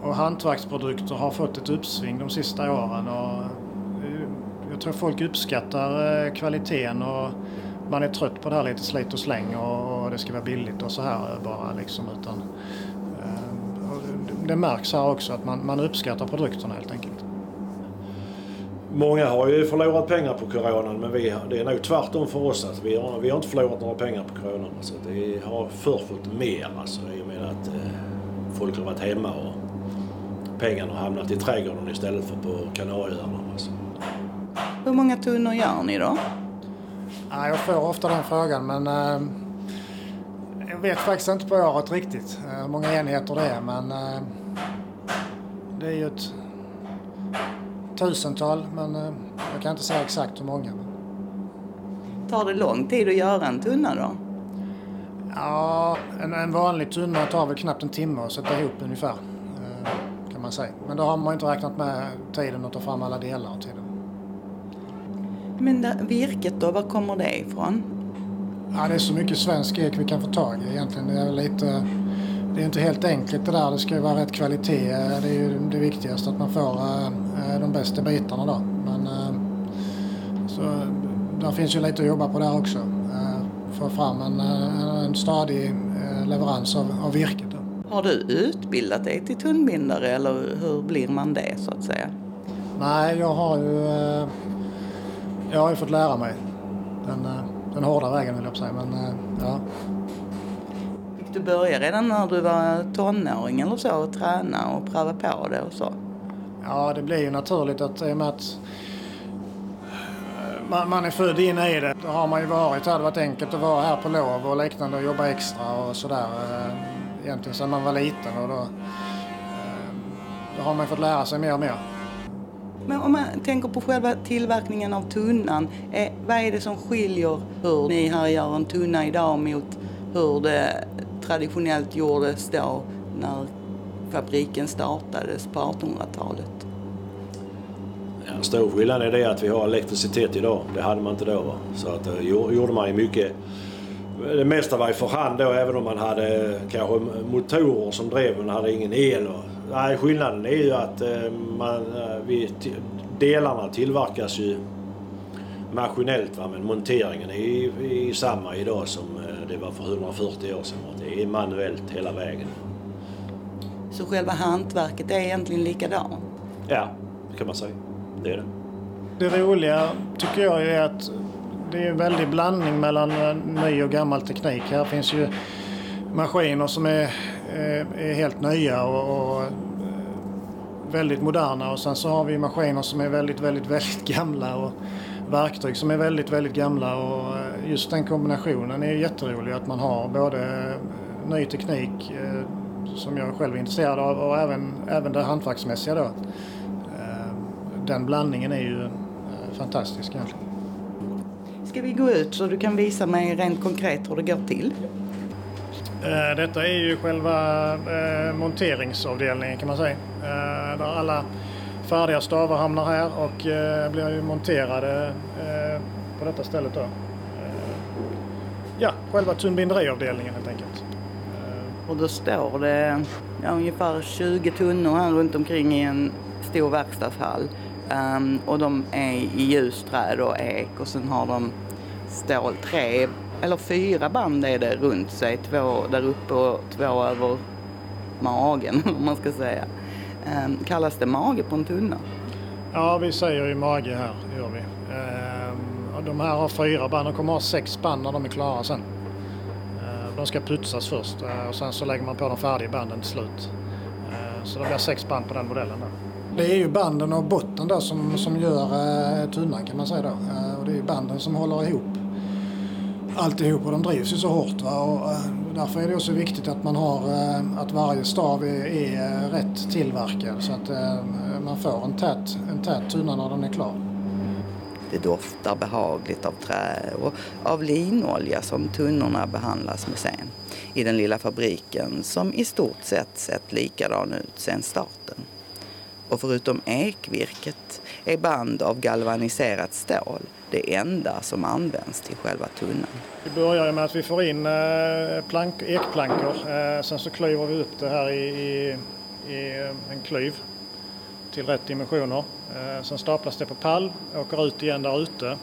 och hantverksprodukter har fått ett uppsving de sista åren. Och, eh, jag tror folk uppskattar eh, kvaliteten och man är trött på det här lite slit och släng och, det ska vara billigt och så här bara liksom. Utan, eh, det märks här också att man, man uppskattar produkterna helt enkelt. Många har ju förlorat pengar på coronan men vi, det är nog tvärtom för oss. Alltså, vi, har, vi har inte förlorat några pengar på coronan. Alltså, så vi har förr fått mer alltså, i och med att eh, folk har varit hemma och pengarna har hamnat i trädgården istället för på Kanarieöarna. Alltså. Hur många tunnor gör ni då? Ja, jag får ofta den frågan men eh, jag vet faktiskt inte på året riktigt eh, hur många enheter det är men eh, det är ju ett tusental men jag kan inte säga exakt hur många. Tar det lång tid att göra en tunna då? Ja, en, en vanlig tunna tar väl knappt en timme att sätta ihop ungefär. Kan man säga. Men då har man inte räknat med tiden att ta fram alla delar till den. Men där, virket då, var kommer det ifrån? Ja, det är så mycket svensk ek vi kan få tag i egentligen. Det är lite... Det är inte helt enkelt det där. Det ska ju vara rätt kvalitet. Det är ju det viktigaste att man får eh, de bästa bitarna då. Men eh, så där finns ju lite att jobba på där också. Eh, Få fram en, en stadig leverans av, av virket. Då. Har du utbildat dig till tunnbindare eller hur blir man det så att säga? Nej, jag har ju... Jag har ju fått lära mig den, eh, den hårda vägen vill jag säga. Men eh, ja. Fick du börja redan när du var tonåring eller så och träna och pröva på det och så? Ja, det blir ju naturligt att i och med att eh, man, man är född in i det. Då har man ju varit. Det hade varit enkelt att vara här på lov och liknande och jobba extra och sådär. Egentligen sedan man var liten och då, då har man fått lära sig mer och mer. Men om man tänker på själva tillverkningen av tunnan, eh, vad är det som skiljer hur ni här gör en tunna idag mot hur det traditionellt gjordes då när fabriken startades på 1800-talet? Ja, stor skillnad är det att vi har elektricitet idag. Det hade man inte då. Va? Så att, eh, det gjorde man ju mycket. Det mesta var ju för hand då även om man hade eh, kanske motorer som drev men hade ingen el. Och, nej, skillnaden är ju att eh, man, eh, vi, delarna tillverkas ju maskinellt va? men monteringen är ju är samma idag som eh, det var för 140 år sedan. Det är manuellt hela vägen. Så själva hantverket är egentligen likadant? Ja, det kan man säga. Det är det. Det roliga tycker jag är att det är en väldig blandning mellan ny och gammal teknik. Här finns ju maskiner som är, Eh, är helt nya och, och eh, väldigt moderna och sen så har vi maskiner som är väldigt, väldigt, väldigt gamla och verktyg som är väldigt, väldigt gamla och eh, just den kombinationen är jätterolig att man har både ny teknik som jag själv är intresserad av och även, även det hantverksmässiga då. Den blandningen är ju fantastisk egentligen. Ska vi gå ut så du kan visa mig rent konkret hur det går till? Eh, detta är ju själva eh, monteringsavdelningen kan man säga. Eh, där alla färdiga stavar hamnar här och blir ju monterade på detta stället då. Ja, själva tunnbinderiavdelningen helt enkelt. Och då står det ja, ungefär 20 tunnor här runt omkring i en stor verkstadshall. Um, och de är i ljusträd och ek och sen har de stål, tre eller fyra band är det runt sig. Två där uppe och två över magen om man ska säga. Ehm, kallas det mage på en tunna? Ja, vi säger ju mage här, gör vi. Ehm, de här har fyra band, de kommer ha sex band när de är klara sen. Ehm, de ska putsas först och sen så lägger man på de färdiga banden till slut. Så det blir sex band på den modellen. Där. Det är ju banden och botten där som, som gör eh, tunnan kan man säga då. Eh, och det är ju banden som håller ihop alltihop och de drivs ju så hårt. Va? Och, eh, därför är det också viktigt att man har eh, att varje stav är, är eh, rätt tillverkad så att man får en tät, en tät tunna när den är klar. Det doftar behagligt av trä och av linolja som tunnorna behandlas med sen i den lilla fabriken som i stort sett sett likadan ut sedan starten. Och förutom ekvirket är band av galvaniserat stål det enda som används till själva tunneln. Vi börjar med att vi får in eh, plank, ekplankor. Eh, sen så klyver vi upp det här i, i, i eh, en klyv till rätt dimensioner. Sen staplas det på pall, åker ut igen där ute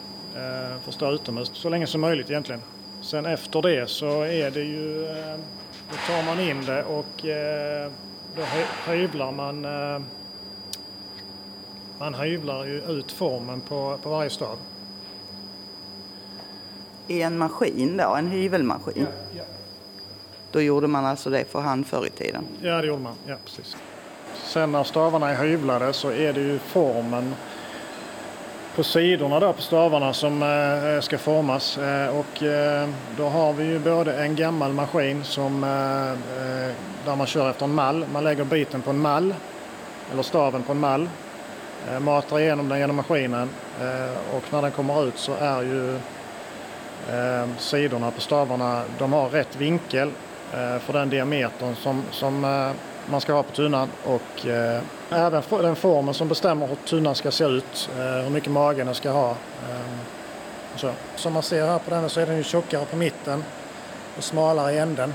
för att stå utomhus så länge som möjligt egentligen. Sen efter det så är det ju, då tar man in det och då hyvlar man man hyvlar ju ut formen på, på varje stav. I en maskin då, en hyvelmaskin? Ja, ja. Då gjorde man alltså det för hand förr i tiden? Ja, det gjorde man. Ja, precis. Sen när stavarna är hyvlade så är det ju formen på sidorna där på stavarna som eh, ska formas. Eh, och eh, då har vi ju både en gammal maskin som, eh, eh, där man kör efter en mall. Man lägger biten på en mall, eller staven på en mall Eh, matar igenom den genom maskinen eh, och när den kommer ut så är ju eh, sidorna på stavarna, de har rätt vinkel för den diametern som, som man ska ha på tunnan och även den formen som bestämmer hur tunnan ska se ut, hur mycket magen den ska ha. Så. Som man ser här på den så är den ju tjockare på mitten och smalare i änden.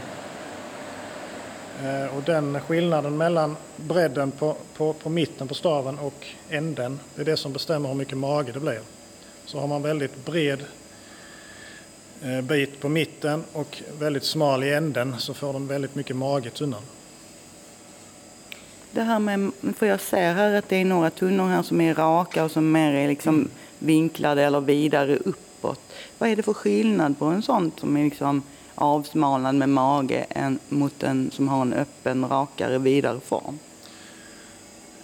Eh, och den skillnaden mellan bredden på, på, på mitten på staven och änden, det är det som bestämmer hur mycket mage det blir. Så har man väldigt bred eh, bit på mitten och väldigt smal i änden så får den väldigt mycket mage tunnan. Det här med, för jag ser här att det är några tunnor här som är raka och som mer är liksom mm. vinklade eller vidare uppåt. Vad är det för skillnad på en sån som är liksom avsmalnad med mage än mot en som har en öppen, rakare, vidare form?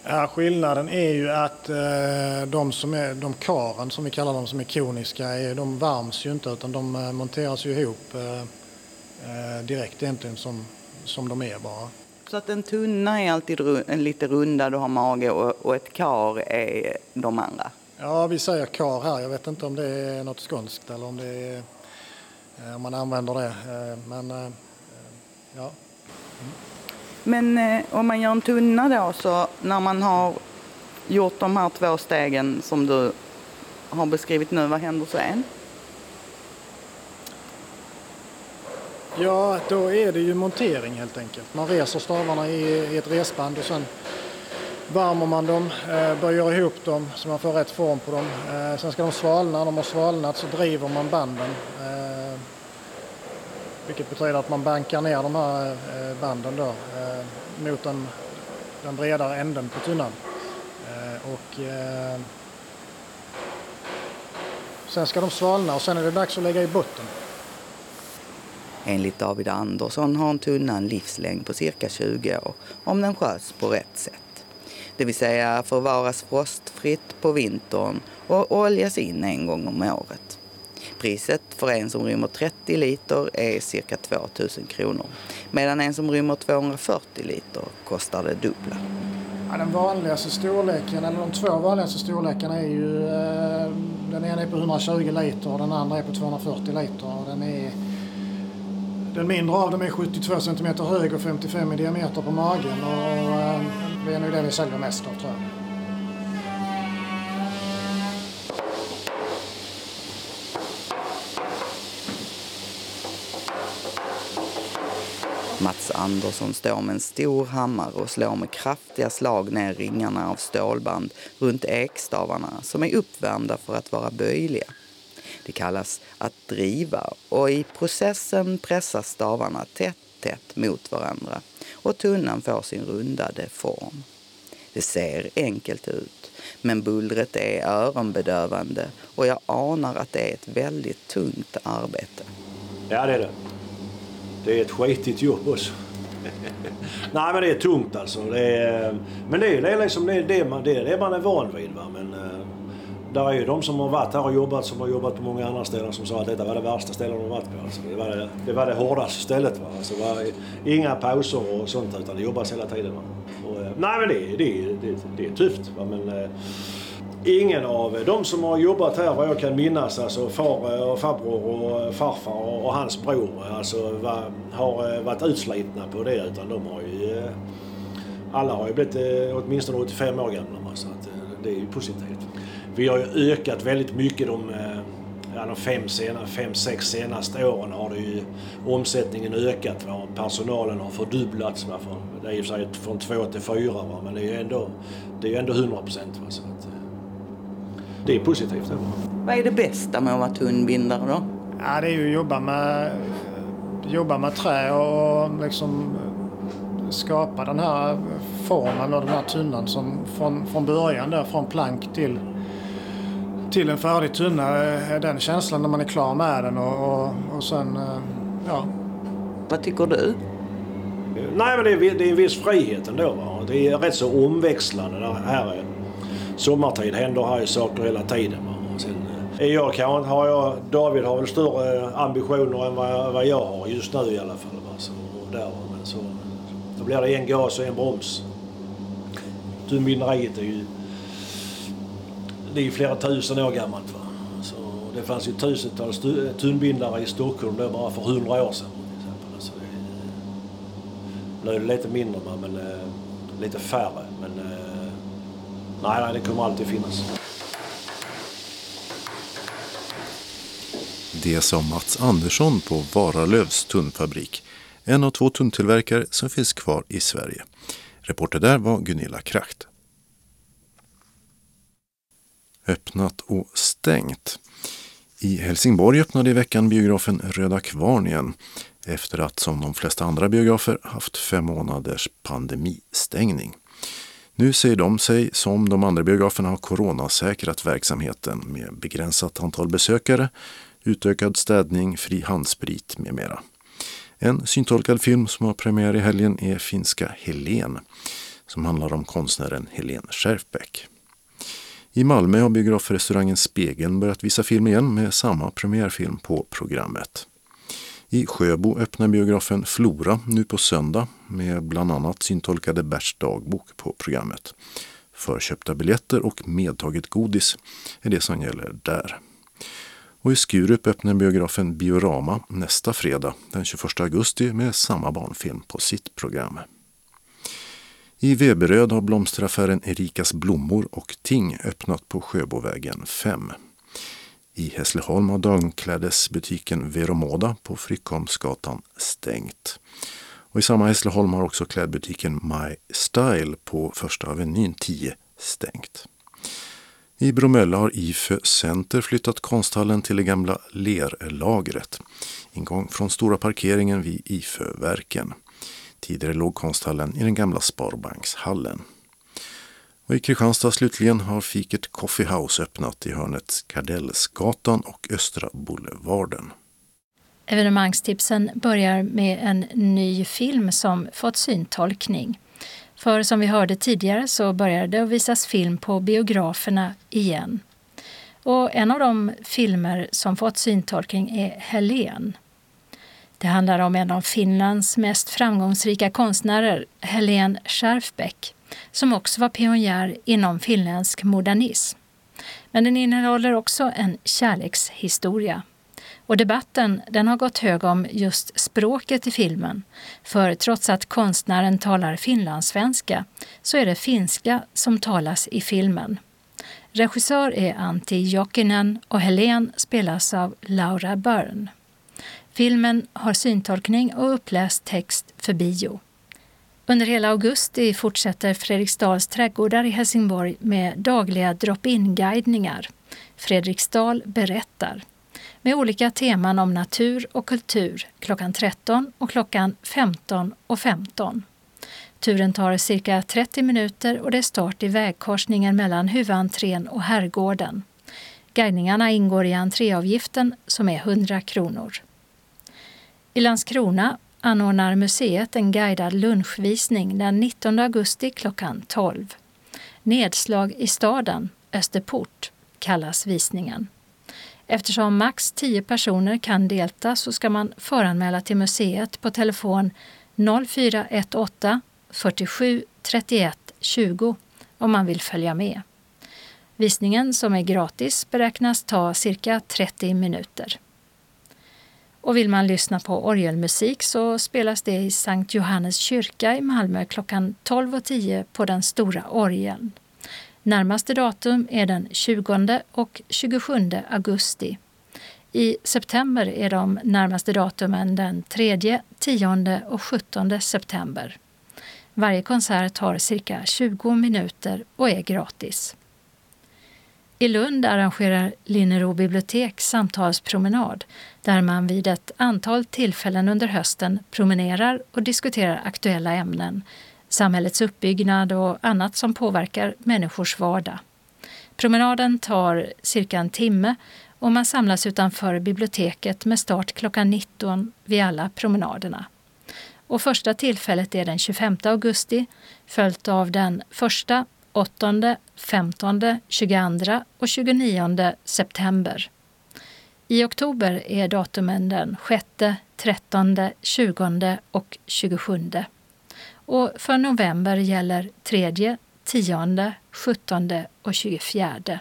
Ja, skillnaden är ju att eh, de, som är, de karen som vi kallar dem som är koniska, de värms ju inte utan de eh, monteras ju ihop eh, direkt egentligen som, som de är bara. Så att en tunna är alltid lite rundad och har mage och, och ett kar är de andra? Ja, vi säger kar här. Jag vet inte om det är något skånskt eller om det är om man använder det. Eh, men eh, ja. Mm. Men om man gör en tunna då så när man har gjort de här två stegen som du har beskrivit nu, vad händer sen? Ja, då är det ju montering helt enkelt. Man reser stavarna i, ett resband och sen värmer man dem, eh, böjer ihop dem så man får rätt form på dem. Eh, sen ska de svalna, när de har svalnat så driver man banden eh, vilket betyder att man bankar ner de här banden då, mot den, den bredare änden på tunnan. Och, sen ska de svalna och sen är det dags att lägga i botten. Enligt David Andersson har en tunna en livslängd på cirka 20 år om den sköts på rätt sätt. Det vill säga förvaras frostfritt på vintern och oljas in en gång om året. Priset för en som rymmer 30 liter är cirka 2000 kronor. Medan en som rymmer 240 liter kostar det dubbla. Ja, den vanligaste storleken, eller de två vanligaste storlekarna är ju... Eh, den ena är på 120 liter och den andra är på 240 liter. Och den, är, den mindre av dem är 72 cm hög och 55 i diameter på magen. Och, ehm, det är nog det vi säljer mest av tror jag. Mats Andersson står med en stor hammare och slår med kraftiga slag ner ringarna av stålband runt ekstavarna som är uppvärmda för att vara böjliga. Det kallas att driva och i processen pressas stavarna tätt, tätt mot varandra och tunnan får sin rundade form. Det ser enkelt ut, men bullret är öronbedövande och jag anar att det är ett väldigt tungt arbete. Ja, det är det. det är ett skitigt jobb också. Nej men det är tungt alltså. Det är, men det är, det är liksom det, är det, man, det, är det man är van vid. Va? Men, uh, där är ju de som har varit här och jobbat som har jobbat på många andra ställen som sa att detta var det värsta stället de har varit på. Alltså, det, var det, det var det hårdaste stället. Va? Alltså, det var inga pauser och sånt utan det jobbas hela tiden. Va? Och, eh, nej men det, det, det, det är tufft. Va? Men, eh, ingen av de som har jobbat här vad jag kan minnas, alltså far och farbror och eh, farfar och hans bror, alltså var, har varit utslitna på det utan de har ju... Alla har ju blivit åtminstone 85 år gamla så att det är ju positivt. Vi har ju ökat väldigt mycket de, ja, de fem, sena, fem, sex senaste åren har det ju omsättningen ökat. Va? Personalen har fördubblats. Va? det är i och för sig från två till fyra va? men det är ju ändå, det är ändå 100 procent. Det är positivt. Ja. Vad är det bästa med att vara tunnbindare då? Ja, det är ju att jobba med, jobba med trä och liksom skapa den här formen och den här tunnan som från, från början där, från plank till, till en färdig tunna. Den känslan när man är klar med den och, och, och sen, ja. Vad tycker du? Nej men det är, det är en viss frihet ändå. Va? Det är rätt så omväxlande. Det här sommartid händer här ju saker hela tiden. Och sen, eh, jag kan, har jag, David har väl större ambitioner än vad, vad jag har just nu i alla fall. Va? Så, där, men så, då blir det en gas och en broms. Tunnbinderiet är ju det är ju flera tusen år gammalt. Va? Så det fanns ju tusentals tunnbindare i Stockholm då bara för hundra år sedan. Det, nu är det lite mindre men eh, lite färre. Men eh, Nej, nej, det kommer alltid finnas. Det sa Mats Andersson på Varalövs tunnfabrik. En av två tunntillverkare som finns kvar i Sverige. Reporter där var Gunilla Kracht. Öppnat och stängt. I Helsingborg öppnade i veckan biografen Röda Kvarn igen efter att som de flesta andra biografer haft fem månaders pandemistängning. Nu säger de sig, som de andra biograferna, ha coronasäkrat verksamheten med begränsat antal besökare, utökad städning, fri handsprit med mera. En syntolkad film som har premiär i helgen är finska Helen som handlar om konstnären Helen Scherfbeck. I Malmö har biografrestaurangen Spegeln börjat visa film igen med samma premiärfilm på programmet. I Sjöbo öppnar biografen Flora nu på söndag med bland annat syntolkade Berts dagbok på programmet. Förköpta biljetter och medtaget godis är det som gäller där. Och i Skurup öppnar biografen Biorama nästa fredag den 21 augusti med samma barnfilm på sitt program. I Veberöd har blomsteraffären Erikas blommor och ting öppnat på Sjöbovägen 5. I Hässleholm har damklädesbutiken Veromoda på Fryckholmsgatan stängt. Och I samma Hässleholm har också klädbutiken My Style på Första Avenyn 10 stängt. I Bromölla har IFÖ Center flyttat konsthallen till det gamla lerlagret. Ingång från stora parkeringen vid IFÖ-verken. Tidigare låg konsthallen i den gamla Sparbankshallen. Och I Kristianstad slutligen har fiket Coffee House öppnat i hörnet Kardellsgatan och Östra Boulevarden. Evenemangstipsen börjar med en ny film som fått syntolkning. För som vi hörde tidigare så började det visas film på biograferna igen. Och en av de filmer som fått syntolkning är Helen. Det handlar om en av Finlands mest framgångsrika konstnärer, Helene Scherfbeck, som också var pionjär inom finländsk modernism. Men den innehåller också en kärlekshistoria. Och debatten den har gått hög om just språket i filmen. För trots att konstnären talar finlandssvenska så är det finska som talas i filmen. Regissör är Antti Jokinen och Helen spelas av Laura Byrne. Filmen har syntolkning och uppläst text för bio. Under hela augusti fortsätter Fredriksdals trädgårdar i Helsingborg med dagliga drop-in-guidningar. Fredriksdal berättar med olika teman om natur och kultur klockan 13 och klockan 15 och 15. Turen tar cirka 30 minuter och det är start i vägkorsningen mellan huvudentrén och herrgården. Guidningarna ingår i entréavgiften som är 100 kronor. I Landskrona anordnar museet en guidad lunchvisning den 19 augusti klockan 12. Nedslag i staden, Österport, kallas visningen. Eftersom max 10 personer kan delta så ska man föranmäla till museet på telefon 0418 47 31 20 om man vill följa med. Visningen, som är gratis, beräknas ta cirka 30 minuter. Och vill man lyssna på orgelmusik så spelas det i Sankt Johannes kyrka i Malmö klockan 12.10 på den stora orgeln. Närmaste datum är den 20 och 27 augusti. I september är de närmaste datumen den 3, 10 och 17 september. Varje konsert tar cirka 20 minuter och är gratis. I Lund arrangerar Linnero bibliotek samtalspromenad där man vid ett antal tillfällen under hösten promenerar och diskuterar aktuella ämnen, samhällets uppbyggnad och annat som påverkar människors vardag. Promenaden tar cirka en timme och man samlas utanför biblioteket med start klockan 19 vid alla promenaderna. Och första tillfället är den 25 augusti följt av den första 8, 15, 22 och 29 september. I oktober är datumen den 6, 13, 20 och 27. Och för november gäller 3, 10, 17 och 24.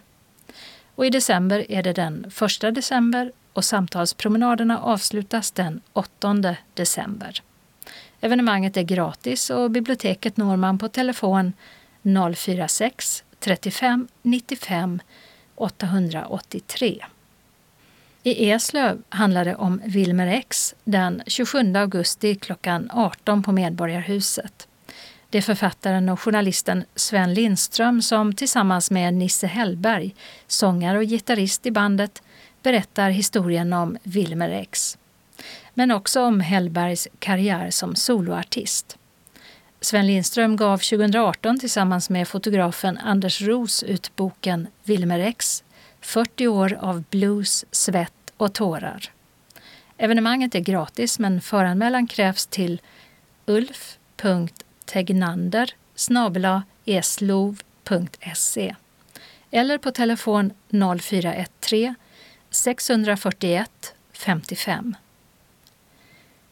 Och i december är det den 1 december och samtalspromenaderna avslutas den 8 december. Evenemanget är gratis och biblioteket når man på telefon 046 35 95 883. I Eslöv handlar det om Wilmer X den 27 augusti klockan 18 på Medborgarhuset. Det är författaren och journalisten Sven Lindström som tillsammans med Nisse Hellberg, sångare och gitarrist i bandet, berättar historien om Wilmer X. Men också om Hellbergs karriär som soloartist. Sven Lindström gav 2018 tillsammans med fotografen Anders Ros ut boken Wilmer X 40 år av blues, svett och tårar. Evenemanget är gratis men föranmälan krävs till ulf.tegnander eslov.se eller på telefon 0413 641 55.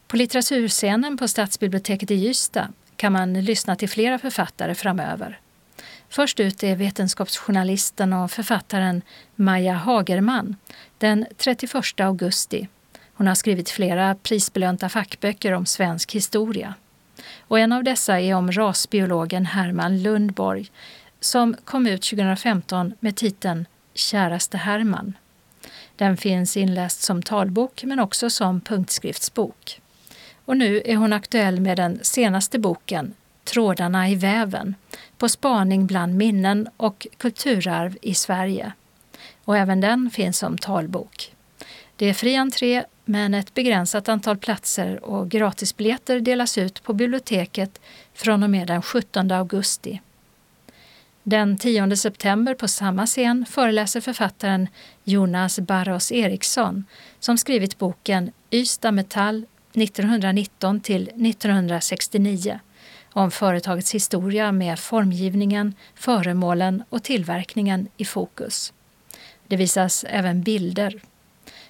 På litteraturscenen på Stadsbiblioteket i Ystad kan man lyssna till flera författare framöver. Först ut är vetenskapsjournalisten och författaren Maja Hagerman den 31 augusti. Hon har skrivit flera prisbelönta fackböcker om svensk historia. Och en av dessa är om rasbiologen Herman Lundborg som kom ut 2015 med titeln Käraste Herman. Den finns inläst som talbok men också som punktskriftsbok. Och nu är hon aktuell med den senaste boken Trådarna i väven på spaning bland minnen och kulturarv i Sverige. Och även den finns som talbok. Det är fri entré men ett begränsat antal platser och gratisbiljetter delas ut på biblioteket från och med den 17 augusti. Den 10 september på samma scen föreläser författaren Jonas Barros Eriksson som skrivit boken Ystad Metall 1919 till 1969 om företagets historia med formgivningen, föremålen och tillverkningen i fokus. Det visas även bilder.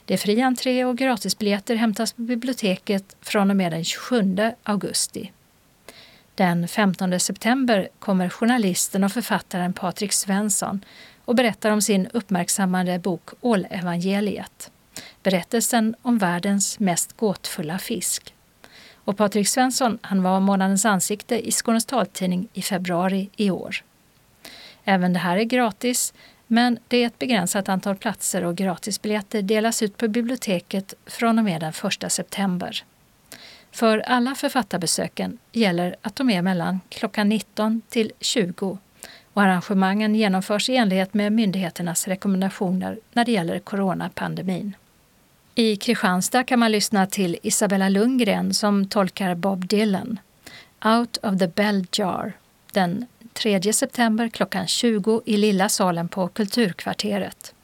Det är fri entré och gratisbiljetter hämtas på biblioteket från och med den 27 augusti. Den 15 september kommer journalisten och författaren Patrik Svensson och berättar om sin uppmärksammade bok Ålevangeliet. Berättelsen om världens mest gåtfulla fisk. Och Patrik Svensson han var månadens ansikte i Skånes taltidning i februari i år. Även det här är gratis, men det är ett begränsat antal platser och gratisbiljetter delas ut på biblioteket från och med den 1 september. För alla författarbesöken gäller att de är mellan klockan 19 till 20 och arrangemangen genomförs i enlighet med myndigheternas rekommendationer när det gäller coronapandemin. I Kristianstad kan man lyssna till Isabella Lundgren som tolkar Bob Dylan. Out of the Bell Jar den 3 september klockan 20 i Lilla salen på Kulturkvarteret.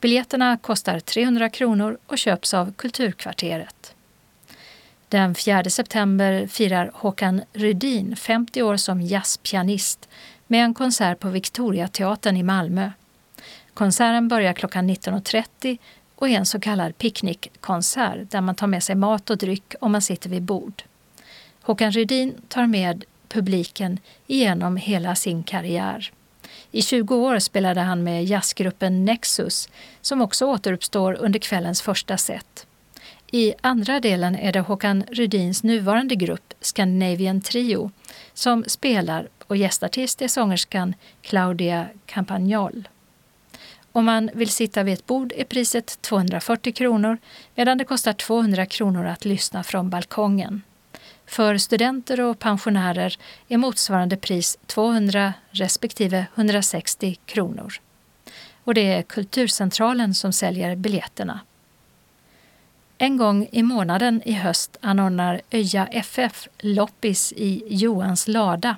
Biljetterna kostar 300 kronor och köps av Kulturkvarteret. Den 4 september firar Håkan Rydin 50 år som jazzpianist med en konsert på Victoriateatern i Malmö. Konserten börjar klockan 19.30 och är en så kallad picknickkonsert där man tar med sig mat och dryck och man sitter vid bord. Håkan Rydin tar med publiken genom hela sin karriär. I 20 år spelade han med jazzgruppen Nexus som också återuppstår under kvällens första set. I andra delen är det Håkan Rydins nuvarande grupp Scandinavian Trio som spelar och gästartist är sångerskan Claudia Campagnol. Om man vill sitta vid ett bord är priset 240 kronor medan det kostar 200 kronor att lyssna från balkongen. För studenter och pensionärer är motsvarande pris 200 respektive 160 kronor. Och det är Kulturcentralen som säljer biljetterna. En gång i månaden i höst anordnar Öja FF loppis i Johans lada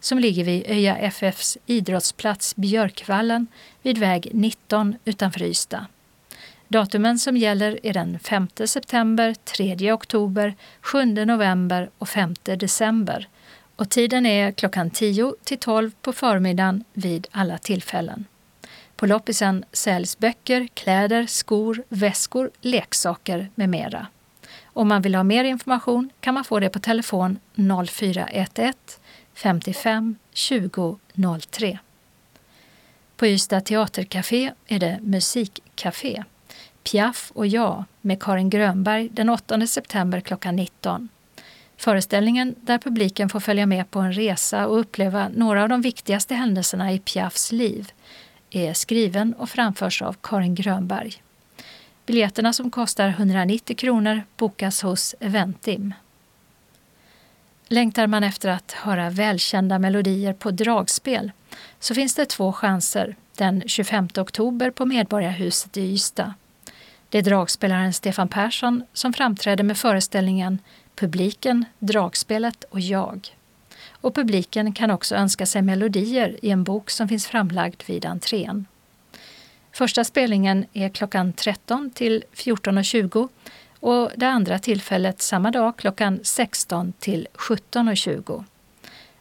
som ligger vid Öja FFs idrottsplats Björkvallen vid väg 19 utanför Ystad. Datumen som gäller är den 5 september, 3 oktober, 7 november och 5 december. Och tiden är klockan 10 till 12 på förmiddagen vid alla tillfällen. På loppisen säljs böcker, kläder, skor, väskor, leksaker med mera. Om man vill ha mer information kan man få det på telefon 0411 55 20 03. På Ystad Teatercafé är det musikcafé. Piaf och jag med Karin Grönberg den 8 september klockan 19. Föreställningen där publiken får följa med på en resa och uppleva några av de viktigaste händelserna i Piafs liv är skriven och framförs av Karin Grönberg. Biljetterna som kostar 190 kronor bokas hos Eventim. Längtar man efter att höra välkända melodier på dragspel så finns det två chanser den 25 oktober på Medborgarhuset i Ystad. Det är dragspelaren Stefan Persson som framträder med föreställningen Publiken, dragspelet och jag. Och publiken kan också önska sig melodier i en bok som finns framlagd vid entrén. Första spelningen är klockan 13 till 14.20 och det andra tillfället samma dag klockan 16 till 17.20.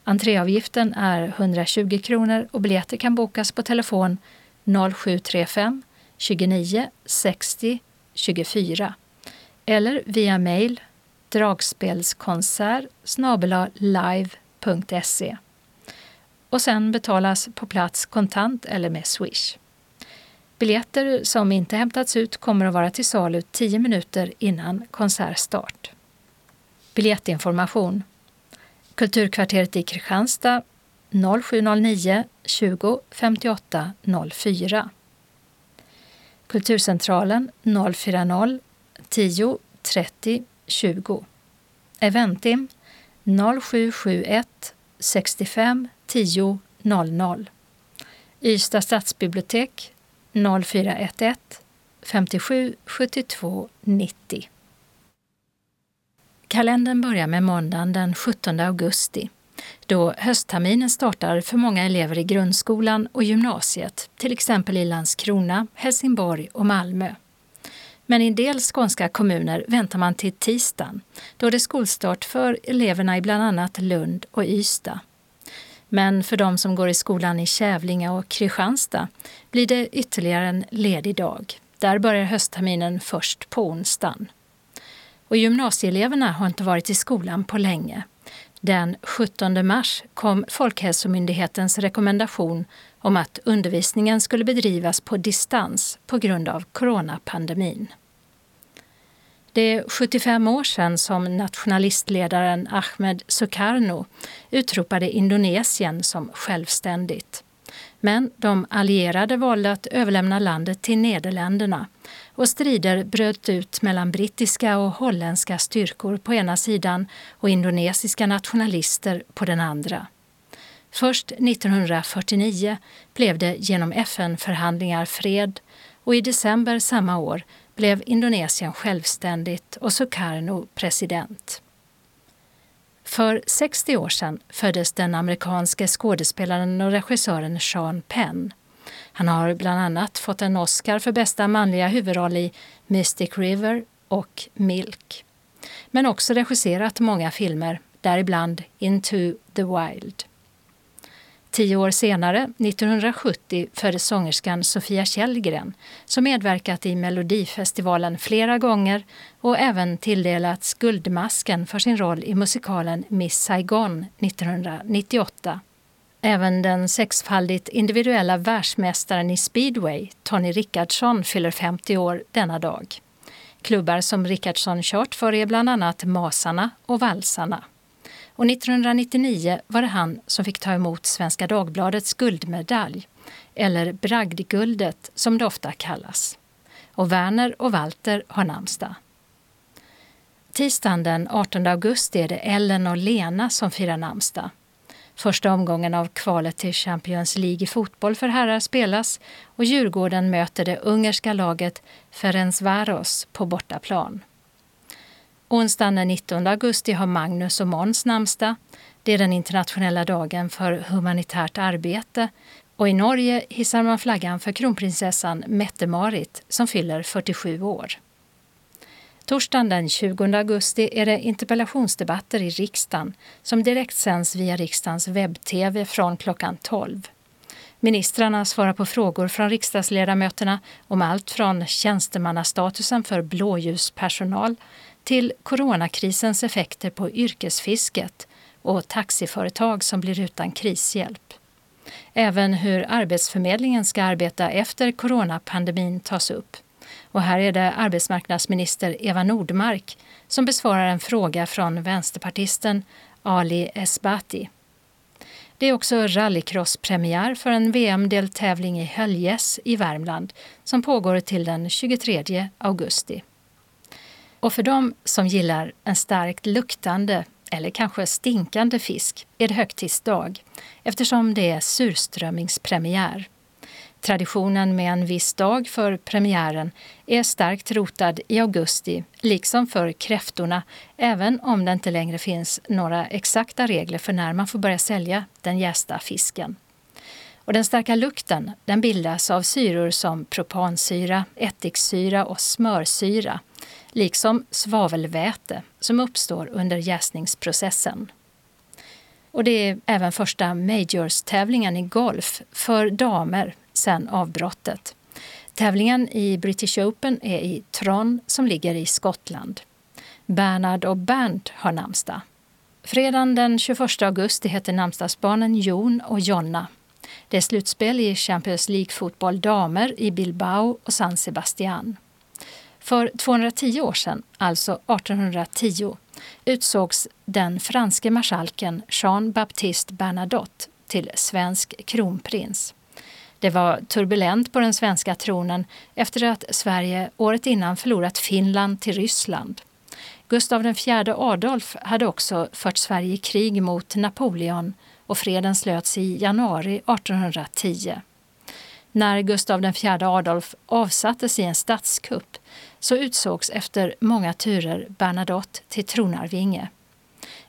Entréavgiften är 120 kronor och biljetter kan bokas på telefon 0735 29 60 24 eller via mejl dragspelskonsert live.se och sen betalas på plats kontant eller med Swish. Biljetter som inte hämtats ut kommer att vara till salu 10 minuter innan konsertstart. Biljettinformation. Kulturkvarteret i Kristianstad 0709 20 58 04 Kulturcentralen 040 10 30 20 Eventim 0771 65 10 00 Ystad stadsbibliotek 0411 57 72 90 Kalendern börjar med måndagen den 17 augusti då höstterminen startar för många elever i grundskolan och gymnasiet, till exempel i Landskrona, Helsingborg och Malmö. Men i en del skånska kommuner väntar man till tisdagen då det är skolstart för eleverna i bland annat Lund och Ystad. Men för de som går i skolan i Kävlinge och Kristianstad blir det ytterligare en ledig dag. Där börjar höstterminen först på onsdagen. Och gymnasieeleverna har inte varit i skolan på länge. Den 17 mars kom Folkhälsomyndighetens rekommendation om att undervisningen skulle bedrivas på distans på grund av coronapandemin. Det är 75 år sedan som nationalistledaren Ahmed Sukarno utropade Indonesien som självständigt. Men de allierade valde att överlämna landet till Nederländerna och strider bröt ut mellan brittiska och holländska styrkor på ena sidan och indonesiska nationalister på den andra. Först 1949 blev det genom FN-förhandlingar fred och i december samma år blev Indonesien självständigt och Sukarno president. För 60 år sedan föddes den amerikanske skådespelaren och regissören Sean Penn. Han har bland annat fått en Oscar för bästa manliga huvudroll i Mystic River och Milk. men också regisserat många filmer, däribland Into the Wild. Tio år senare, 1970, föddes sångerskan Sofia Källgren som medverkat i Melodifestivalen flera gånger och även tilldelats Guldmasken för sin roll i musikalen Miss Saigon 1998. Även den sexfaldigt individuella världsmästaren i speedway, Tony Rickardsson, fyller 50 år denna dag. Klubbar som Rickardsson kört för är bland annat Masarna och Valsarna. Och 1999 var det han som fick ta emot Svenska Dagbladets guldmedalj, eller Bragdguldet som det ofta kallas. Och Werner och Walter har namnsdag. Tisdagen den 18 augusti är det Ellen och Lena som firar namnsdag. Första omgången av kvalet till Champions League i fotboll för herrar spelas och Djurgården möter det ungerska laget Ferencvaros på bortaplan. Onsdagen den 19 augusti har Magnus och Måns namnsdag. Det är den internationella dagen för humanitärt arbete och i Norge hissar man flaggan för kronprinsessan Mette-Marit som fyller 47 år. Torsdagen den 20 augusti är det interpellationsdebatter i riksdagen som direktsänds via riksdagens webb-tv från klockan 12. Ministrarna svarar på frågor från riksdagsledamöterna om allt från tjänstemannastatusen för blåljuspersonal till coronakrisens effekter på yrkesfisket och taxiföretag som blir utan krishjälp. Även hur Arbetsförmedlingen ska arbeta efter coronapandemin tas upp. Och här är det arbetsmarknadsminister Eva Nordmark som besvarar en fråga från vänsterpartisten Ali Esbati. Det är också rallycrosspremiär för en VM-deltävling i Höljes i Värmland som pågår till den 23 augusti. Och för dem som gillar en starkt luktande eller kanske stinkande fisk är det högtidsdag eftersom det är surströmmingspremiär. Traditionen med en viss dag för premiären är starkt rotad i augusti, liksom för kräftorna, även om det inte längre finns några exakta regler för när man får börja sälja den jästa fisken. Och den starka lukten den bildas av syror som propansyra, ättiksyra och smörsyra liksom svavelväte som uppstår under jäsningsprocessen. Och det är även första Majors-tävlingen i golf för damer sedan avbrottet. Tävlingen i British Open är i Tron som ligger i Skottland. Bernard och Bernt har namnsdag. Fredagen den 21 augusti heter namnsdagsbarnen Jon och Jonna. Det är slutspel i Champions League-fotboll damer i Bilbao och San Sebastian. För 210 år sedan, alltså 1810, utsågs den franske marskalken Jean-Baptiste Bernadotte till svensk kronprins. Det var turbulent på den svenska tronen efter att Sverige året innan förlorat Finland till Ryssland. Gustav IV Adolf hade också fört Sverige i krig mot Napoleon och freden slöts i januari 1810. När Gustav IV Adolf avsattes i en statskupp så utsågs efter många turer Bernadotte till tronarvinge.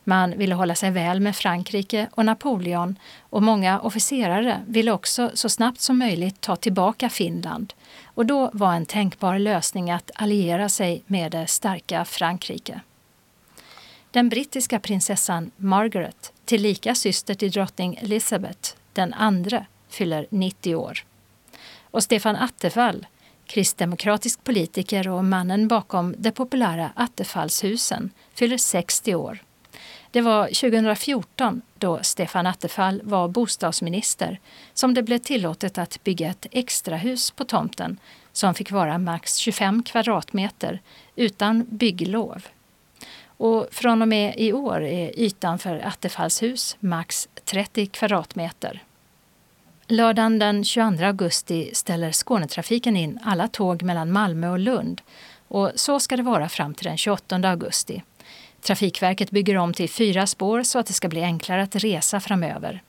Man ville hålla sig väl med Frankrike och Napoleon och många officerare ville också så snabbt som möjligt ta tillbaka Finland och då var en tänkbar lösning att alliera sig med det starka Frankrike. Den brittiska prinsessan Margaret, tillika syster till drottning Elizabeth den andre, fyller 90 år. Och Stefan Attefall, kristdemokratisk politiker och mannen bakom det populära Attefallshusen, fyller 60 år. Det var 2014, då Stefan Attefall var bostadsminister, som det blev tillåtet att bygga ett extrahus på tomten som fick vara max 25 kvadratmeter utan bygglov. Och från och med i år är ytan för Attefallshus max 30 kvadratmeter. Lördagen den 22 augusti ställer Skånetrafiken in alla tåg mellan Malmö och Lund och så ska det vara fram till den 28 augusti. Trafikverket bygger om till fyra spår så att det ska bli enklare att resa framöver.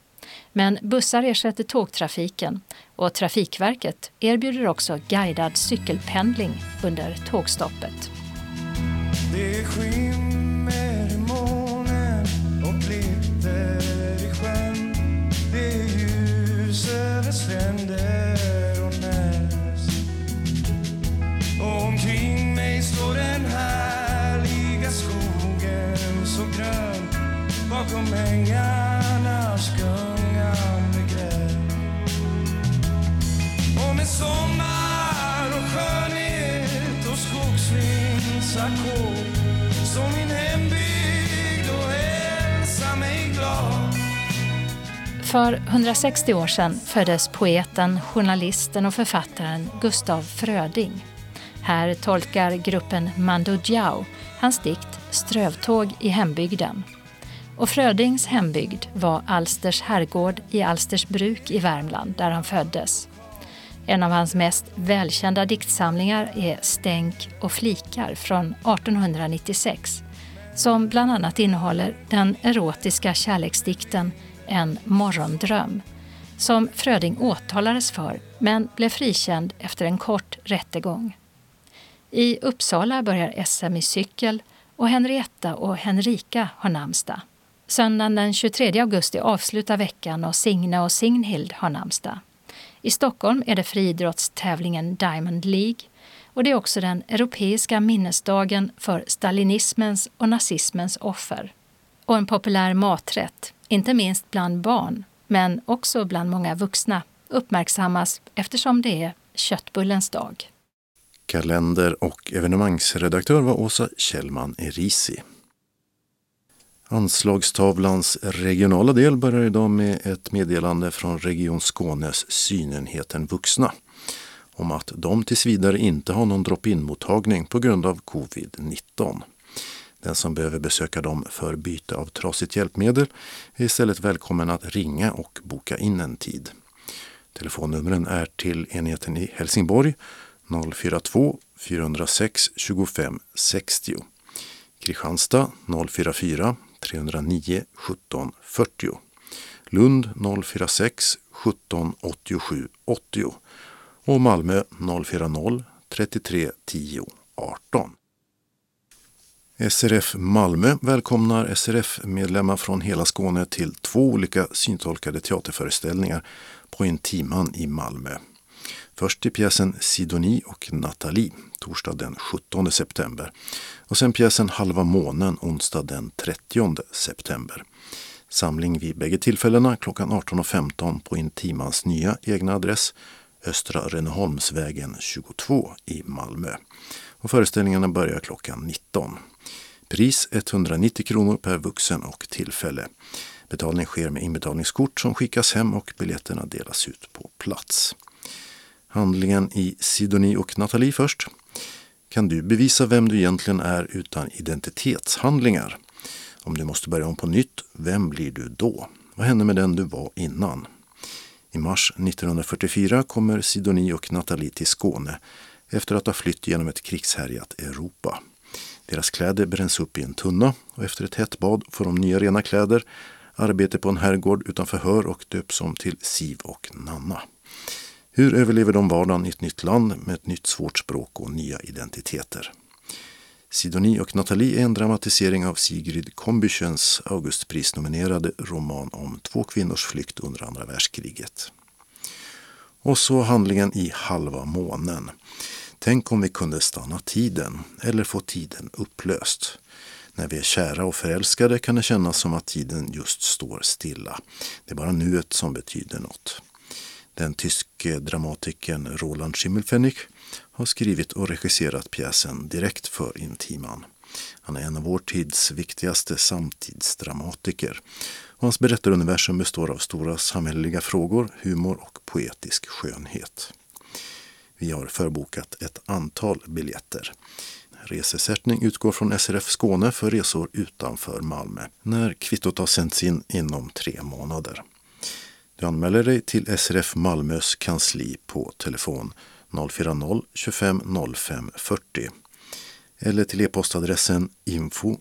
Men bussar ersätter tågtrafiken och Trafikverket erbjuder också guidad cykelpendling under tågstoppet. Bakom ängarnas gungande gräl. Och med sommar och skönhet och skogsvindsackord så min hembygd och hälsa mig glad. För 160 år sedan föddes poeten, journalisten och författaren Gustav Fröding. Här tolkar gruppen Mando Diao hans dikt Strövtåg i hembygden. Och Frödings hembygd var Alsters herrgård i Alstersbruk i Värmland där han föddes. En av hans mest välkända diktsamlingar är Stänk och flikar från 1896 som bland annat innehåller den erotiska kärleksdikten En morgondröm som Fröding åtalades för men blev frikänd efter en kort rättegång. I Uppsala börjar SM i cykel och Henrietta och Henrika har namnsdag. Söndagen den 23 augusti avslutar veckan och Signe och Signhild har namnsdag. I Stockholm är det friidrottstävlingen Diamond League och det är också den europeiska minnesdagen för stalinismens och nazismens offer. Och en populär maträtt, inte minst bland barn, men också bland många vuxna, uppmärksammas eftersom det är köttbullens dag. Kalender och evenemangsredaktör var Åsa Kjellman Erisi. Anslagstavlans regionala del börjar idag med ett meddelande från Region Skånes synenheten vuxna om att de tills vidare inte har någon drop-in-mottagning på grund av covid-19. Den som behöver besöka dem för byte av trasigt hjälpmedel är istället välkommen att ringa och boka in en tid. Telefonnumren är till enheten i Helsingborg 042 406 25 60. Kristianstad 044 309 17 40. Lund 046 17 87 80 och Malmö 040 33 10 18. SRF Malmö välkomnar SRF-medlemmar från hela Skåne till två olika syntolkade teaterföreställningar på Intiman i Malmö. Först i pjäsen Sidoni och Nathalie, torsdag den 17 september. Och sen pjäsen Halva månen, onsdag den 30 september. Samling vid bägge tillfällena klockan 18.15 på Intimans nya egna adress Östra Rönneholmsvägen 22 i Malmö. Och föreställningarna börjar klockan 19. Pris 190 kronor per vuxen och tillfälle. Betalning sker med inbetalningskort som skickas hem och biljetterna delas ut på plats. Handlingen i Sidoni och Nathalie först. Kan du bevisa vem du egentligen är utan identitetshandlingar? Om du måste börja om på nytt, vem blir du då? Vad hände med den du var innan? I mars 1944 kommer Sidoni och Nathalie till Skåne efter att ha flytt genom ett krigshärjat Europa. Deras kläder bränns upp i en tunna och efter ett hett bad får de nya rena kläder, arbete på en herrgård utan förhör och döps om till Siv och Nanna. Hur överlever de vardagen i ett nytt land med ett nytt svårt språk och nya identiteter? Sidoni och Nathalie är en dramatisering av Sigrid Kombyschens Augustprisnominerade roman om två kvinnors flykt under andra världskriget. Och så handlingen i Halva månen. Tänk om vi kunde stanna tiden eller få tiden upplöst. När vi är kära och förälskade kan det kännas som att tiden just står stilla. Det är bara nuet som betyder något. Den tyske dramatikern Roland Schimmelfennig har skrivit och regisserat pjäsen direkt för Intiman. Han är en av vår tids viktigaste samtidsdramatiker. Och hans berättaruniversum består av stora samhälleliga frågor, humor och poetisk skönhet. Vi har förbokat ett antal biljetter. Resesättning utgår från SRF Skåne för resor utanför Malmö när kvittot har sänts in inom tre månader. Du anmäler dig till SRF Malmös kansli på telefon 040-25 05 40 eller till e-postadressen info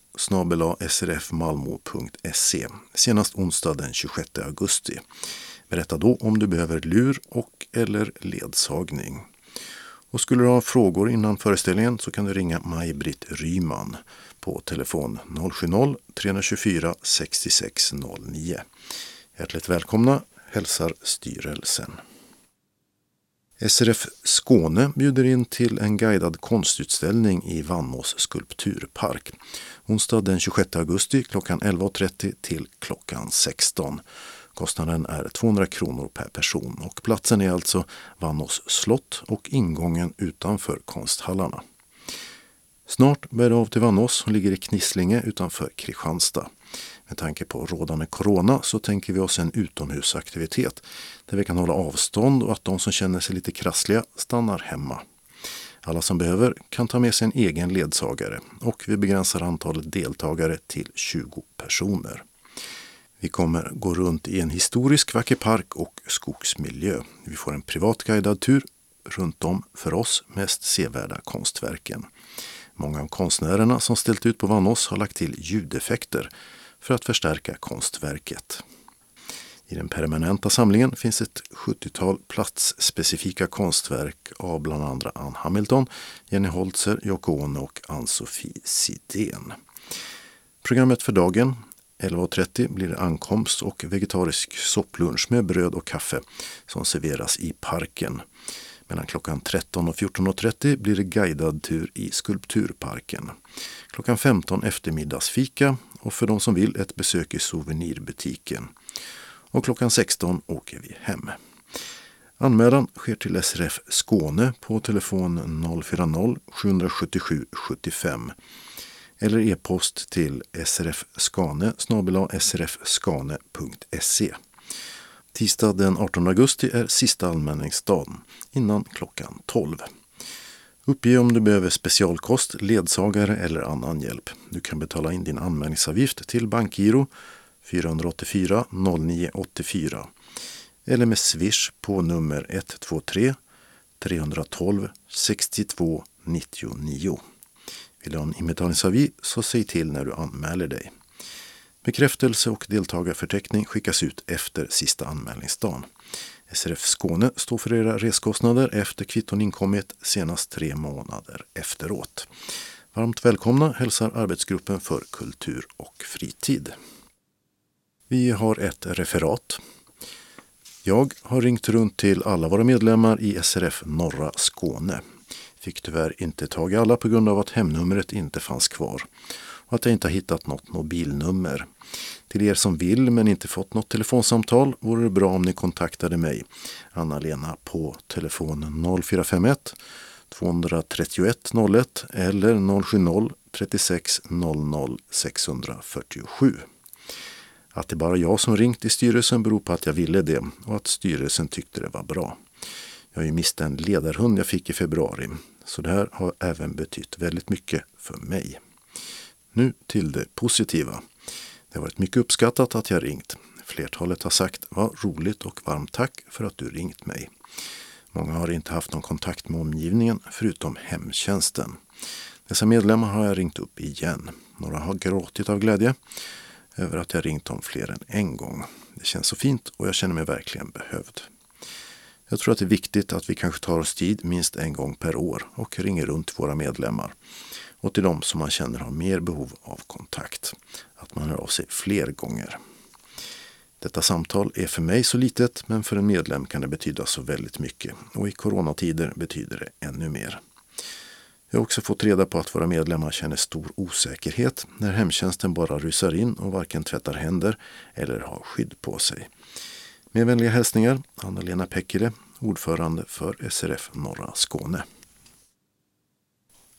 srfmalmo.se senast onsdag den 26 augusti. Berätta då om du behöver lur och eller ledsagning. Och skulle du ha frågor innan föreställningen så kan du ringa Maj-Britt Ryman på telefon 070-324 6609. Hjärtligt välkomna hälsar styrelsen. SRF Skåne bjuder in till en guidad konstutställning i Vannås skulpturpark. Onsdag den 26 augusti klockan 11.30 till klockan 16. Kostnaden är 200 kronor per person och platsen är alltså Vannås slott och ingången utanför konsthallarna. Snart bär det av till Vannås som ligger i Knislinge utanför Kristianstad. Med tanke på rådande corona så tänker vi oss en utomhusaktivitet där vi kan hålla avstånd och att de som känner sig lite krassliga stannar hemma. Alla som behöver kan ta med sig en egen ledsagare och vi begränsar antalet deltagare till 20 personer. Vi kommer gå runt i en historisk vacker park och skogsmiljö. Vi får en privat guidad tur runt de för oss mest sevärda konstverken. Många av konstnärerna som ställt ut på Vannås har lagt till ljudeffekter för att förstärka konstverket. I den permanenta samlingen finns ett 70-tal platsspecifika konstverk av bland andra Ann Hamilton, Jenny Holzer, Yoko Ono och Ann-Sofie Sidén. Programmet för dagen 11.30 blir det ankomst och vegetarisk sopplunch med bröd och kaffe som serveras i parken. Mellan klockan 13 och 14.30 blir det guidad tur i Skulpturparken. Klockan 15 eftermiddagsfika och för de som vill ett besök i souvenirbutiken. Och klockan 16 åker vi hem. Anmälan sker till SRF Skåne på telefon 040-777 75 eller e-post till srfskane srfskane.se. Tisdag den 18 augusti är sista anmälningsdagen innan klockan 12. Uppge om du behöver specialkost, ledsagare eller annan hjälp. Du kan betala in din anmälningsavgift till Bankgiro 484 0984 eller med Swish på nummer 123 312 62 99. Vill du ha en inbetalningsavi så säg till när du anmäler dig. Bekräftelse och deltagarförteckning skickas ut efter sista anmälningsdagen. SRF Skåne står för era reskostnader efter kvitton inkommit senast tre månader efteråt. Varmt välkomna hälsar arbetsgruppen för kultur och fritid. Vi har ett referat. Jag har ringt runt till alla våra medlemmar i SRF Norra Skåne. Fick tyvärr inte tag i alla på grund av att hemnumret inte fanns kvar och att jag inte har hittat något mobilnummer. Till er som vill men inte fått något telefonsamtal vore det bra om ni kontaktade mig, Anna-Lena, på telefon 0451 231 01 eller 070 36 00 647. Att det bara jag som ringt i styrelsen beror på att jag ville det och att styrelsen tyckte det var bra. Jag har ju mist en ledarhund jag fick i februari, så det här har även betytt väldigt mycket för mig. Nu till det positiva. Det har varit mycket uppskattat att jag ringt. Flertalet har sagt vad roligt och varmt tack för att du ringt mig. Många har inte haft någon kontakt med omgivningen förutom hemtjänsten. Dessa medlemmar har jag ringt upp igen. Några har gråtit av glädje över att jag ringt dem fler än en gång. Det känns så fint och jag känner mig verkligen behövd. Jag tror att det är viktigt att vi kanske tar oss tid minst en gång per år och ringer runt våra medlemmar och till de som man känner har mer behov av kontakt. Att man hör av sig fler gånger. Detta samtal är för mig så litet men för en medlem kan det betyda så väldigt mycket och i coronatider betyder det ännu mer. Jag har också fått reda på att våra medlemmar känner stor osäkerhet när hemtjänsten bara rusar in och varken tvättar händer eller har skydd på sig. Med vänliga hälsningar Anna-Lena Pekkile, ordförande för SRF Norra Skåne.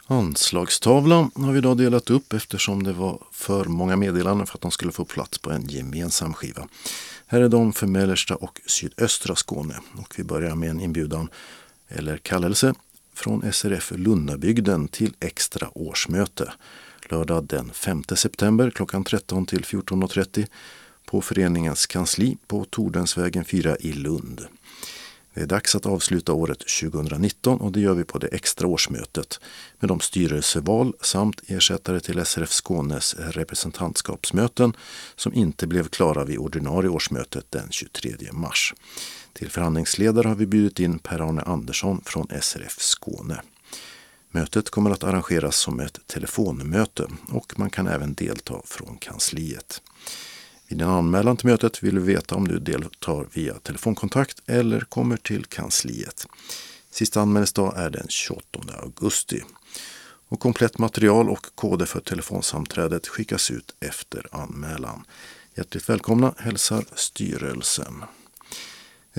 Anslagstavlan har vi idag delat upp eftersom det var för många meddelanden för att de skulle få plats på en gemensam skiva. Här är de för mellersta och sydöstra Skåne och vi börjar med en inbjudan eller kallelse från SRF Lunnabygden till extra årsmöte lördag den 5 september klockan 13 till 14.30 på föreningens kansli på Tordensvägen 4 i Lund. Det är dags att avsluta året 2019 och det gör vi på det extra årsmötet med de styrelseval samt ersättare till SRF Skånes representantskapsmöten som inte blev klara vid ordinarie årsmötet den 23 mars. Till förhandlingsledare har vi bjudit in Per-Arne Andersson från SRF Skåne. Mötet kommer att arrangeras som ett telefonmöte och man kan även delta från kansliet. Vid din anmälan till mötet vill vi veta om du deltar via telefonkontakt eller kommer till kansliet. Sista anmälningsdag är den 28 augusti. Och komplett material och koder för telefonsamträdet skickas ut efter anmälan. Hjärtligt välkomna hälsar styrelsen.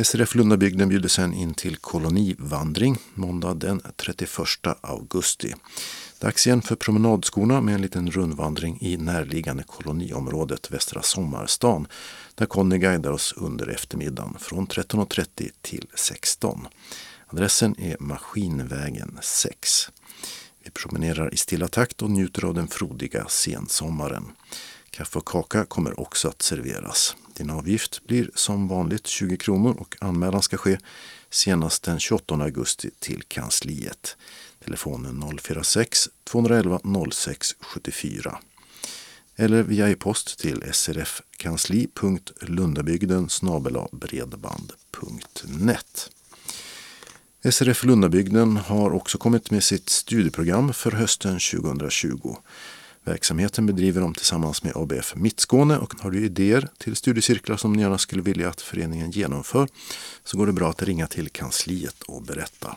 SRF Lundabygden bjuder sen in till kolonivandring måndag den 31 augusti. Dags igen för promenadskorna med en liten rundvandring i närliggande koloniområdet Västra Sommarstan där Conny guidar oss under eftermiddagen från 13.30 till 16. Adressen är Maskinvägen 6. Vi promenerar i stilla takt och njuter av den frodiga sensommaren. Kaffe och kaka kommer också att serveras. Din avgift blir som vanligt 20 kronor och anmälan ska ske senast den 28 augusti till kansliet. Telefonen 046 211 06 74 eller via e-post till srfkansli.lundabygden bredband.net. SRF Lundabygden har också kommit med sitt studieprogram för hösten 2020. Verksamheten bedriver de tillsammans med ABF Mittskåne och har du idéer till studiecirklar som ni gärna skulle vilja att föreningen genomför så går det bra att ringa till kansliet och berätta.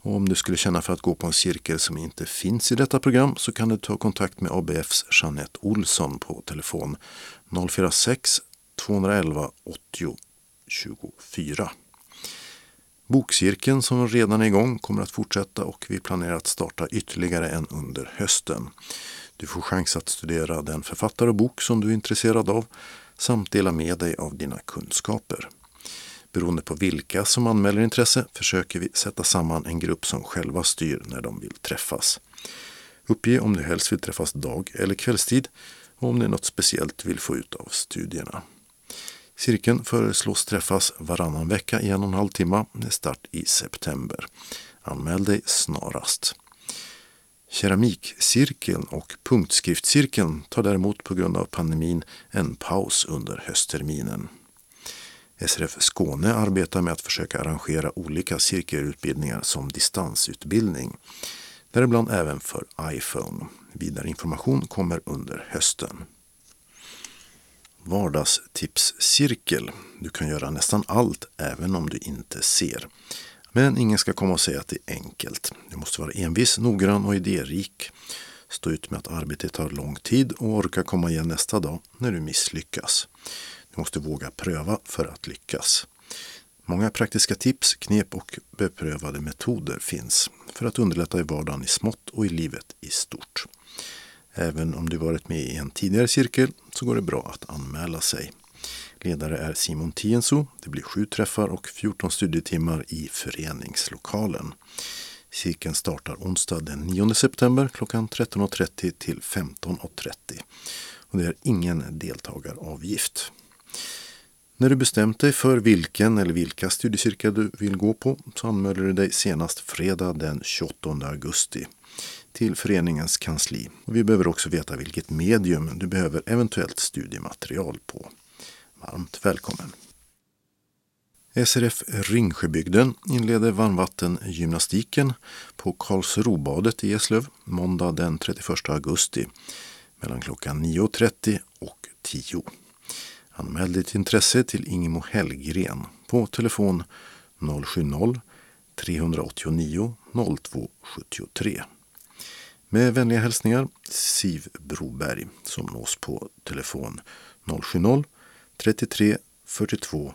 Och om du skulle känna för att gå på en cirkel som inte finns i detta program så kan du ta kontakt med ABFs Jeanette Olsson på telefon 046 211 80 24. Bokcirkeln som redan är igång kommer att fortsätta och vi planerar att starta ytterligare en under hösten. Du får chans att studera den författare och bok som du är intresserad av samt dela med dig av dina kunskaper. Beroende på vilka som anmäler intresse försöker vi sätta samman en grupp som själva styr när de vill träffas. Uppge om du helst vill träffas dag eller kvällstid och om det är något speciellt du vill få ut av studierna. Cirkeln föreslås träffas varannan vecka i en och en halv timme med start i september. Anmäl dig snarast. Keramikcirkeln och punktskriftcirkeln tar däremot på grund av pandemin en paus under höstterminen. SRF Skåne arbetar med att försöka arrangera olika cirkelutbildningar som distansutbildning. Däribland även för iPhone. Vidare information kommer under hösten. Vardagstipscirkel. Du kan göra nästan allt även om du inte ser. Men ingen ska komma och säga att det är enkelt. Du måste vara envis, noggrann och idérik. Stå ut med att arbetet tar lång tid och orka komma igen nästa dag när du misslyckas. Du måste våga pröva för att lyckas. Många praktiska tips, knep och beprövade metoder finns för att underlätta i vardagen i smått och i livet i stort. Även om du varit med i en tidigare cirkel så går det bra att anmäla sig. Ledare är Simon Tienso. Det blir sju träffar och 14 studietimmar i föreningslokalen. Cirkeln startar onsdag den 9 september klockan 13.30 till 15.30. Och det är ingen deltagaravgift. När du bestämt dig för vilken eller vilka studiecirklar du vill gå på så anmäler du dig senast fredag den 28 augusti till föreningens kansli. Och vi behöver också veta vilket medium du behöver eventuellt studiematerial på. Varmt välkommen! SRF Ringsjöbygden inleder varmvattengymnastiken på Karlsrobadet i Eslöv måndag den 31 augusti mellan klockan 9.30 och 10. Anmäl ditt intresse till Ingemo Hellgren på telefon 070-389 0273. Med vänliga hälsningar Siv Broberg som nås på telefon 070 33 42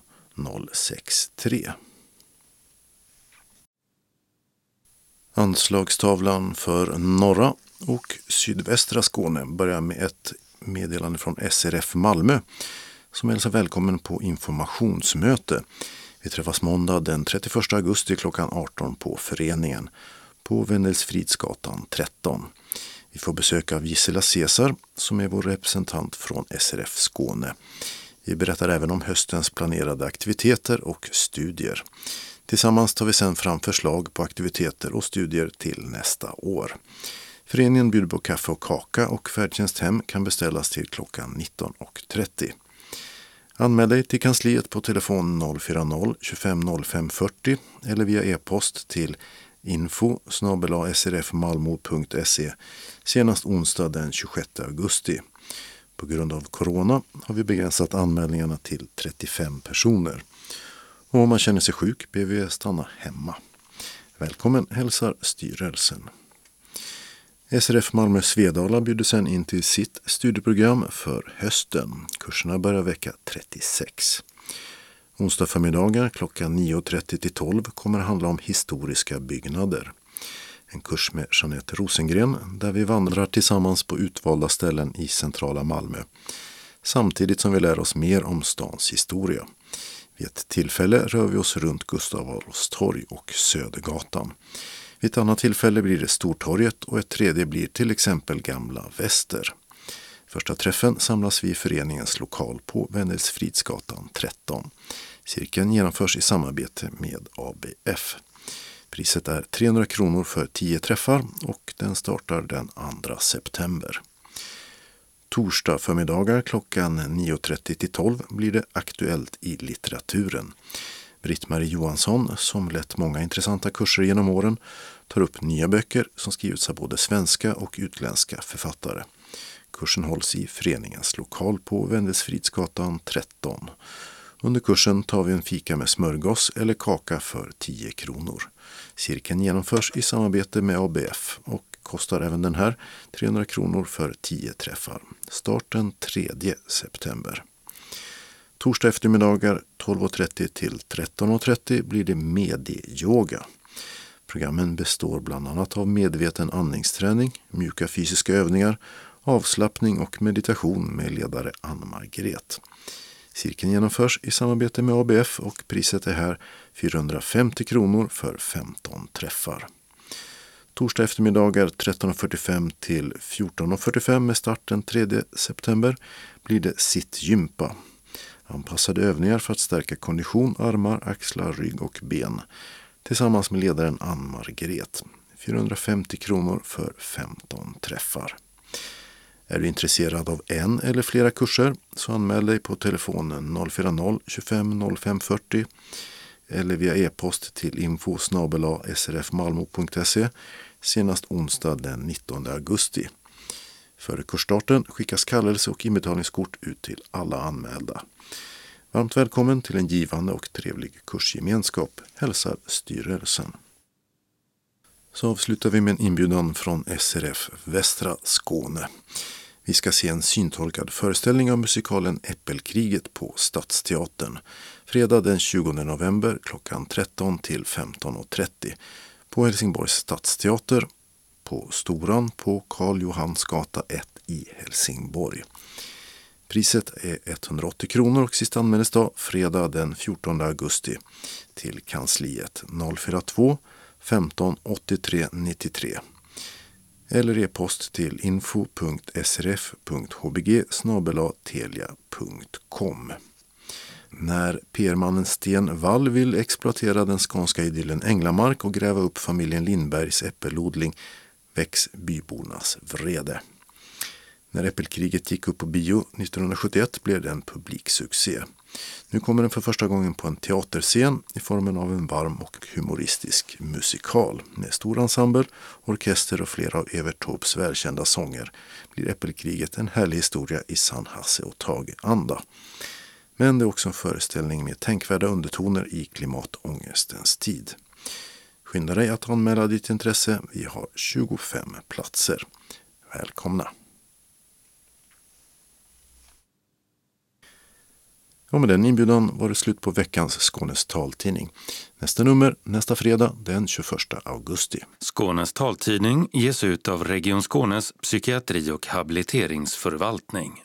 063. Anslagstavlan för norra och sydvästra Skåne börjar med ett meddelande från SRF Malmö som hälsar välkommen på informationsmöte. Vi träffas måndag den 31 augusti klockan 18 på föreningen på Vendelsfridsgatan 13. Vi får besök av Gisela Cesar som är vår representant från SRF Skåne. Vi berättar även om höstens planerade aktiviteter och studier. Tillsammans tar vi sedan fram förslag på aktiviteter och studier till nästa år. Föreningen bjuder på kaffe och kaka och färdtjänst hem kan beställas till klockan 19.30. Anmäl dig till kansliet på telefon 040-25 05 40 eller via e-post till info srfmalmo.se senast onsdag den 26 augusti. På grund av corona har vi begränsat anmälningarna till 35 personer. Och om man känner sig sjuk ber vi stanna hemma. Välkommen hälsar styrelsen. SRF Malmö Svedala bjuder sen in till sitt studieprogram för hösten. Kurserna börjar vecka 36. Onsdag förmiddagar klockan 9.30 till 12 kommer handla om historiska byggnader. En kurs med Jeanette Rosengren där vi vandrar tillsammans på utvalda ställen i centrala Malmö. Samtidigt som vi lär oss mer om stans historia. Vid ett tillfälle rör vi oss runt Gustav Adolfs torg och Södergatan. Vid ett annat tillfälle blir det Stortorget och ett tredje blir till exempel Gamla Väster. Första träffen samlas vi i föreningens lokal på Wendelsfridsgatan 13. Cirkeln genomförs i samarbete med ABF. Priset är 300 kronor för 10 träffar och den startar den 2 september. Torsdag förmiddagar klockan 9.30 till 12 blir det Aktuellt i litteraturen. Britt-Marie Johansson, som lett många intressanta kurser genom åren, tar upp nya böcker som skrivits av både svenska och utländska författare. Kursen hålls i föreningens lokal på Wendelsfridsgatan 13. Under kursen tar vi en fika med smörgås eller kaka för 10 kronor. Cirkeln genomförs i samarbete med ABF och kostar även den här 300 kronor för 10 träffar. Starten 3 september. Torsdag eftermiddagar 12.30 till 13.30 blir det medieyoga. Programmen består bland annat av medveten andningsträning, mjuka fysiska övningar, avslappning och meditation med ledare Ann-Margret. Cirkeln genomförs i samarbete med ABF och priset är här 450 kronor för 15 träffar. Torsdag eftermiddagar 13.45 till 14.45 med start den 3 september blir det sittgympa. Anpassade övningar för att stärka kondition, armar, axlar, rygg och ben tillsammans med ledaren Ann-Margret. 450 kronor för 15 träffar. Är du intresserad av en eller flera kurser så anmäl dig på telefonen 040-25 05 40 eller via e-post till info srfmalmo.se senast onsdag den 19 augusti. Före kursstarten skickas kallelse och inbetalningskort ut till alla anmälda. Varmt välkommen till en givande och trevlig kursgemenskap, hälsar styrelsen. Så avslutar vi med en inbjudan från SRF Västra Skåne. Vi ska se en syntolkad föreställning av musikalen Äppelkriget på Stadsteatern fredag den 20 november klockan 13 till 15.30 på Helsingborgs stadsteater på Storan på Karl Johansgata 1 i Helsingborg. Priset är 180 kronor och sista anmälningsdag fredag den 14 augusti till kansliet 042 15 83 93 eller e-post till info.srf.hbg telia.com. När PR-mannen Sten Wall vill exploatera den skånska idyllen Änglamark och gräva upp familjen Lindbergs äppelodling väcks bybornas vrede. När Äppelkriget gick upp på bio 1971 blev det en publiksuccé. Nu kommer den för första gången på en teaterscen i formen av en varm och humoristisk musikal. Med stor ensemble, orkester och flera av Evert Taubes välkända sånger blir Äppelkriget en härlig historia i sann Hasse och Tage-anda. Men det är också en föreställning med tänkvärda undertoner i klimatångestens tid. Skynda dig att anmäla ditt intresse. Vi har 25 platser. Välkomna! Och med den inbjudan var det slut på veckans Skånes taltidning. Nästa nummer nästa fredag den 21 augusti. Skånes taltidning ges ut av Region Skånes psykiatri och habiliteringsförvaltning.